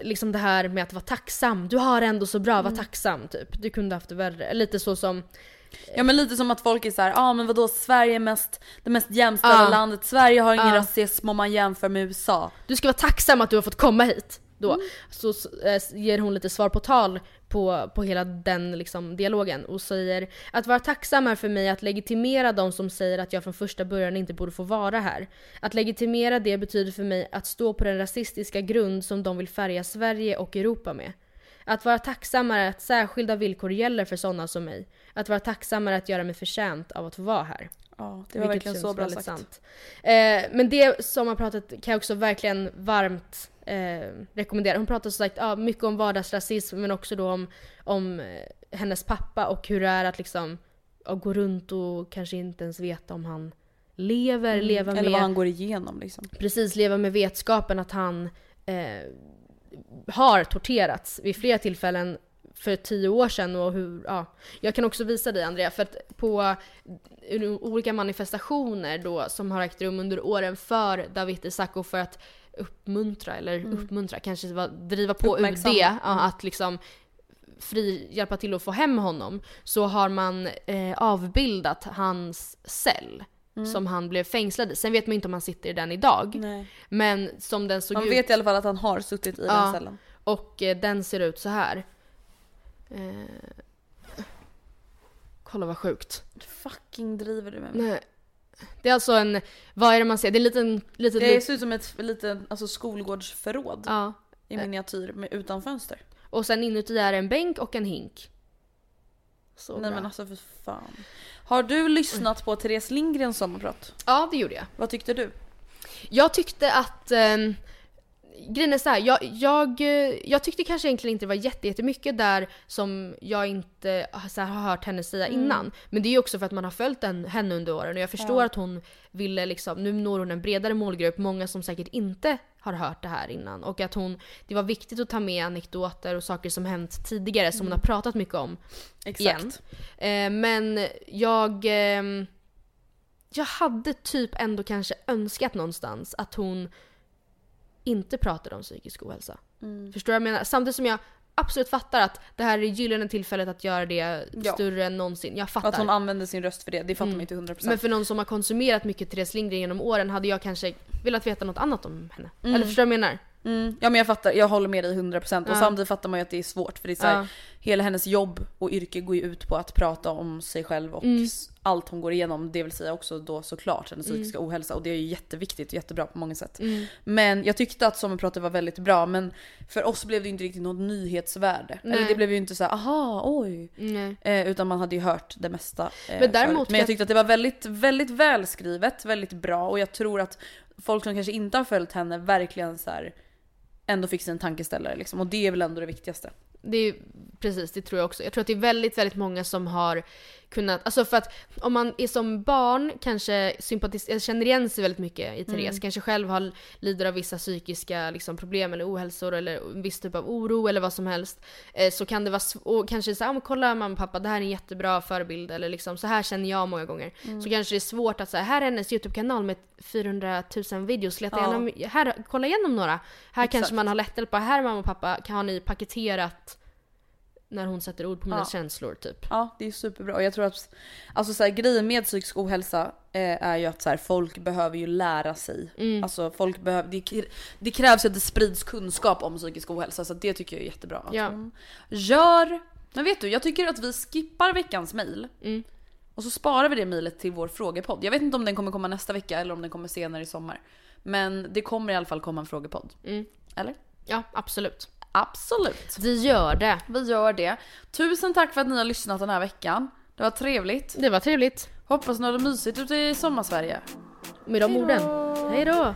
Speaker 2: liksom det här med att vara tacksam. Du har det ändå så bra,
Speaker 1: Mm.
Speaker 2: var tacksam typ. Du kunde haft det värre. Lite så som,
Speaker 1: Ja men lite som att folk är så här, ja ah, men vadå Sverige är mest, det mest jämställda
Speaker 2: Ja.
Speaker 1: landet, Sverige har ingen
Speaker 2: Ja.
Speaker 1: rasism om man jämför med USA.
Speaker 2: du ska vara tacksam att du har fått komma hit. Då.
Speaker 1: Mm.
Speaker 2: Så eh, ger hon lite svar på tal på, på hela den liksom, dialogen och säger att vara tacksam är för mig att legitimera de som säger att jag från första början inte borde få vara här. Att legitimera det betyder för mig att stå på den rasistiska grund som de vill färga Sverige och Europa med. Att vara tacksam är att särskilda villkor gäller för sådana som mig. Att vara tacksam är att göra mig förtjänt av att få vara här.
Speaker 1: Ja det var
Speaker 2: Vilket
Speaker 1: verkligen så bra sagt.
Speaker 2: sant. Eh, men det sommarpratet kan jag också verkligen varmt eh, rekommendera. Hon pratar som sagt ja, mycket om vardagsrasism men också då om, om eh, hennes pappa och hur det är att liksom ja, gå runt och kanske inte ens veta om han lever, leva
Speaker 1: Mm. Eller
Speaker 2: med
Speaker 1: vad han går igenom liksom.
Speaker 2: precis leva med vetskapen att han eh, har torterats vid flera tillfällen för tio år sedan och hur, ja. Jag kan också visa dig Andrea, för att på eh, olika manifestationer då som har ägt rum under åren för Dawit Isaak för att uppmuntra, eller uppmuntra, kanske var- driva på UD, ja, att liksom fri, hjälpa till att få hem honom, så har man eh, avbildat hans cell. Som han blev fängslad i. Sen vet man inte om han sitter i den idag.
Speaker 1: Nej.
Speaker 2: Men som den såg
Speaker 1: Man
Speaker 2: ut.
Speaker 1: vet i alla fall att han har suttit i
Speaker 2: Ja.
Speaker 1: den cellen.
Speaker 2: Och eh, den ser ut så här. Eh, kolla vad sjukt.
Speaker 1: Fucking driver du med mig?
Speaker 2: Nej. Det är alltså en, vad är det man ser? Det är en liten, liten,
Speaker 1: Det ser ut som ett litet alltså, skolgårdsförråd
Speaker 2: ja.
Speaker 1: i miniatyr med, utan fönster.
Speaker 2: Och sen inuti är en bänk och en hink. Så
Speaker 1: Nej
Speaker 2: bra.
Speaker 1: men alltså för fan. Har du lyssnat på Therese Lindgrens sommarprat?
Speaker 2: Ja, det gjorde jag.
Speaker 1: Vad tyckte du?
Speaker 2: Jag tyckte att um, Grejen är så här, jag, jag, eh, jag tyckte kanske egentligen inte det var jätte- jättemycket där som jag inte så här, har hört henne säga innan. Men det är ju också för att man har följt den, henne under åren och jag förstår att hon ville liksom, nu når hon en bredare målgrupp, många som säkert inte har hört det här innan. Och att hon, det var viktigt att ta med anekdoter och saker som hänt tidigare som hon har pratat mycket om igen. Eh, men jag... ehm, jag hade typ ändå kanske önskat någonstans att hon inte pratade om psykisk ohälsa.
Speaker 1: Mm.
Speaker 2: Förstår du vad jag menar? Samtidigt som jag absolut fattar att det här är gyllene tillfället att göra det
Speaker 1: Ja.
Speaker 2: större än någonsin. Jag fattar.
Speaker 1: Att hon använde sin röst för det, det fattar
Speaker 2: Mm.
Speaker 1: man inte 100%.
Speaker 2: Men för någon som har konsumerat mycket Therese Lindgren genom åren hade jag kanske velat veta något annat om henne.
Speaker 1: Mm.
Speaker 2: Eller förstår du vad jag menar?
Speaker 1: Mm. Ja men jag fattar, jag håller med dig 100% och
Speaker 2: Ja.
Speaker 1: samtidigt fattar man ju att det är svårt för det är så här,
Speaker 2: Ja.
Speaker 1: hela hennes jobb och yrke går ju ut på att prata om sig själv och
Speaker 2: Mm.
Speaker 1: allt hon går igenom, det vill säga också då såklart hennes psykiska ohälsa och det är ju jätteviktigt och jättebra på många sätt.
Speaker 2: Mm.
Speaker 1: Men jag tyckte att sommarpratet var väldigt bra men för oss blev det ju inte riktigt något nyhetsvärde. Eller
Speaker 2: Nej.
Speaker 1: det blev ju inte så här, aha, oj. Eh, utan man hade ju hört det mesta eh,
Speaker 2: Men däremot
Speaker 1: förut. Men jag tyckte att det var väldigt, väldigt välskrivet, väldigt bra och jag tror att folk som kanske inte har följt henne verkligen så här ändå fick sig en tankeställare liksom. Och det är väl ändå det viktigaste.
Speaker 2: Det är, precis, det tror jag också. Jag tror att det är väldigt, väldigt många som har kunnat, alltså för att om man är som barn kanske sympatis- känner igen sig väldigt mycket i Therese, kanske själv har, lider av vissa psykiska liksom, problem eller ohälsor eller en viss typ av oro eller vad som helst. Eh, så kan det vara, sv- och kanske säga, ah, kolla mamma och pappa, det här är en jättebra förebild eller liksom, så här känner jag många gånger. Så kanske det är svårt att säga, här är hennes YouTube-kanal med 400 000 videos, leta
Speaker 1: Ja.
Speaker 2: igenom, här, kolla igenom några. Här kanske
Speaker 1: Exakt.
Speaker 2: man har lättare på, här mamma och pappa kan, har ni paketerat när hon sätter ord på mina
Speaker 1: Ja.
Speaker 2: känslor typ.
Speaker 1: Ja, det är superbra. Och jag tror att alltså så här, grejen med psykisk ohälsa eh, är ju att så här, folk behöver ju lära sig. Alltså folk behöver, det, det krävs ju att det sprids kunskap om psykisk ohälsa så det tycker jag är jättebra. Att
Speaker 2: Ja.
Speaker 1: hon gör. Men vet du, jag tycker att vi skippar veckans mail.
Speaker 2: Mm.
Speaker 1: Och så sparar vi det mejlet till vår frågepodd. Jag vet inte om den kommer komma nästa vecka eller om den kommer senare i sommar. Men det kommer i alla fall komma en frågepodd.
Speaker 2: Mm.
Speaker 1: Eller?
Speaker 2: Ja, absolut.
Speaker 1: Absolut.
Speaker 2: Vi gör det.
Speaker 1: Vi gör det. Tusen tack för att ni har lyssnat den här veckan. Det var trevligt.
Speaker 2: Det var trevligt.
Speaker 1: Hoppas ni har det mysigt ute i sommarsverige.
Speaker 2: Med de orden. Hej då!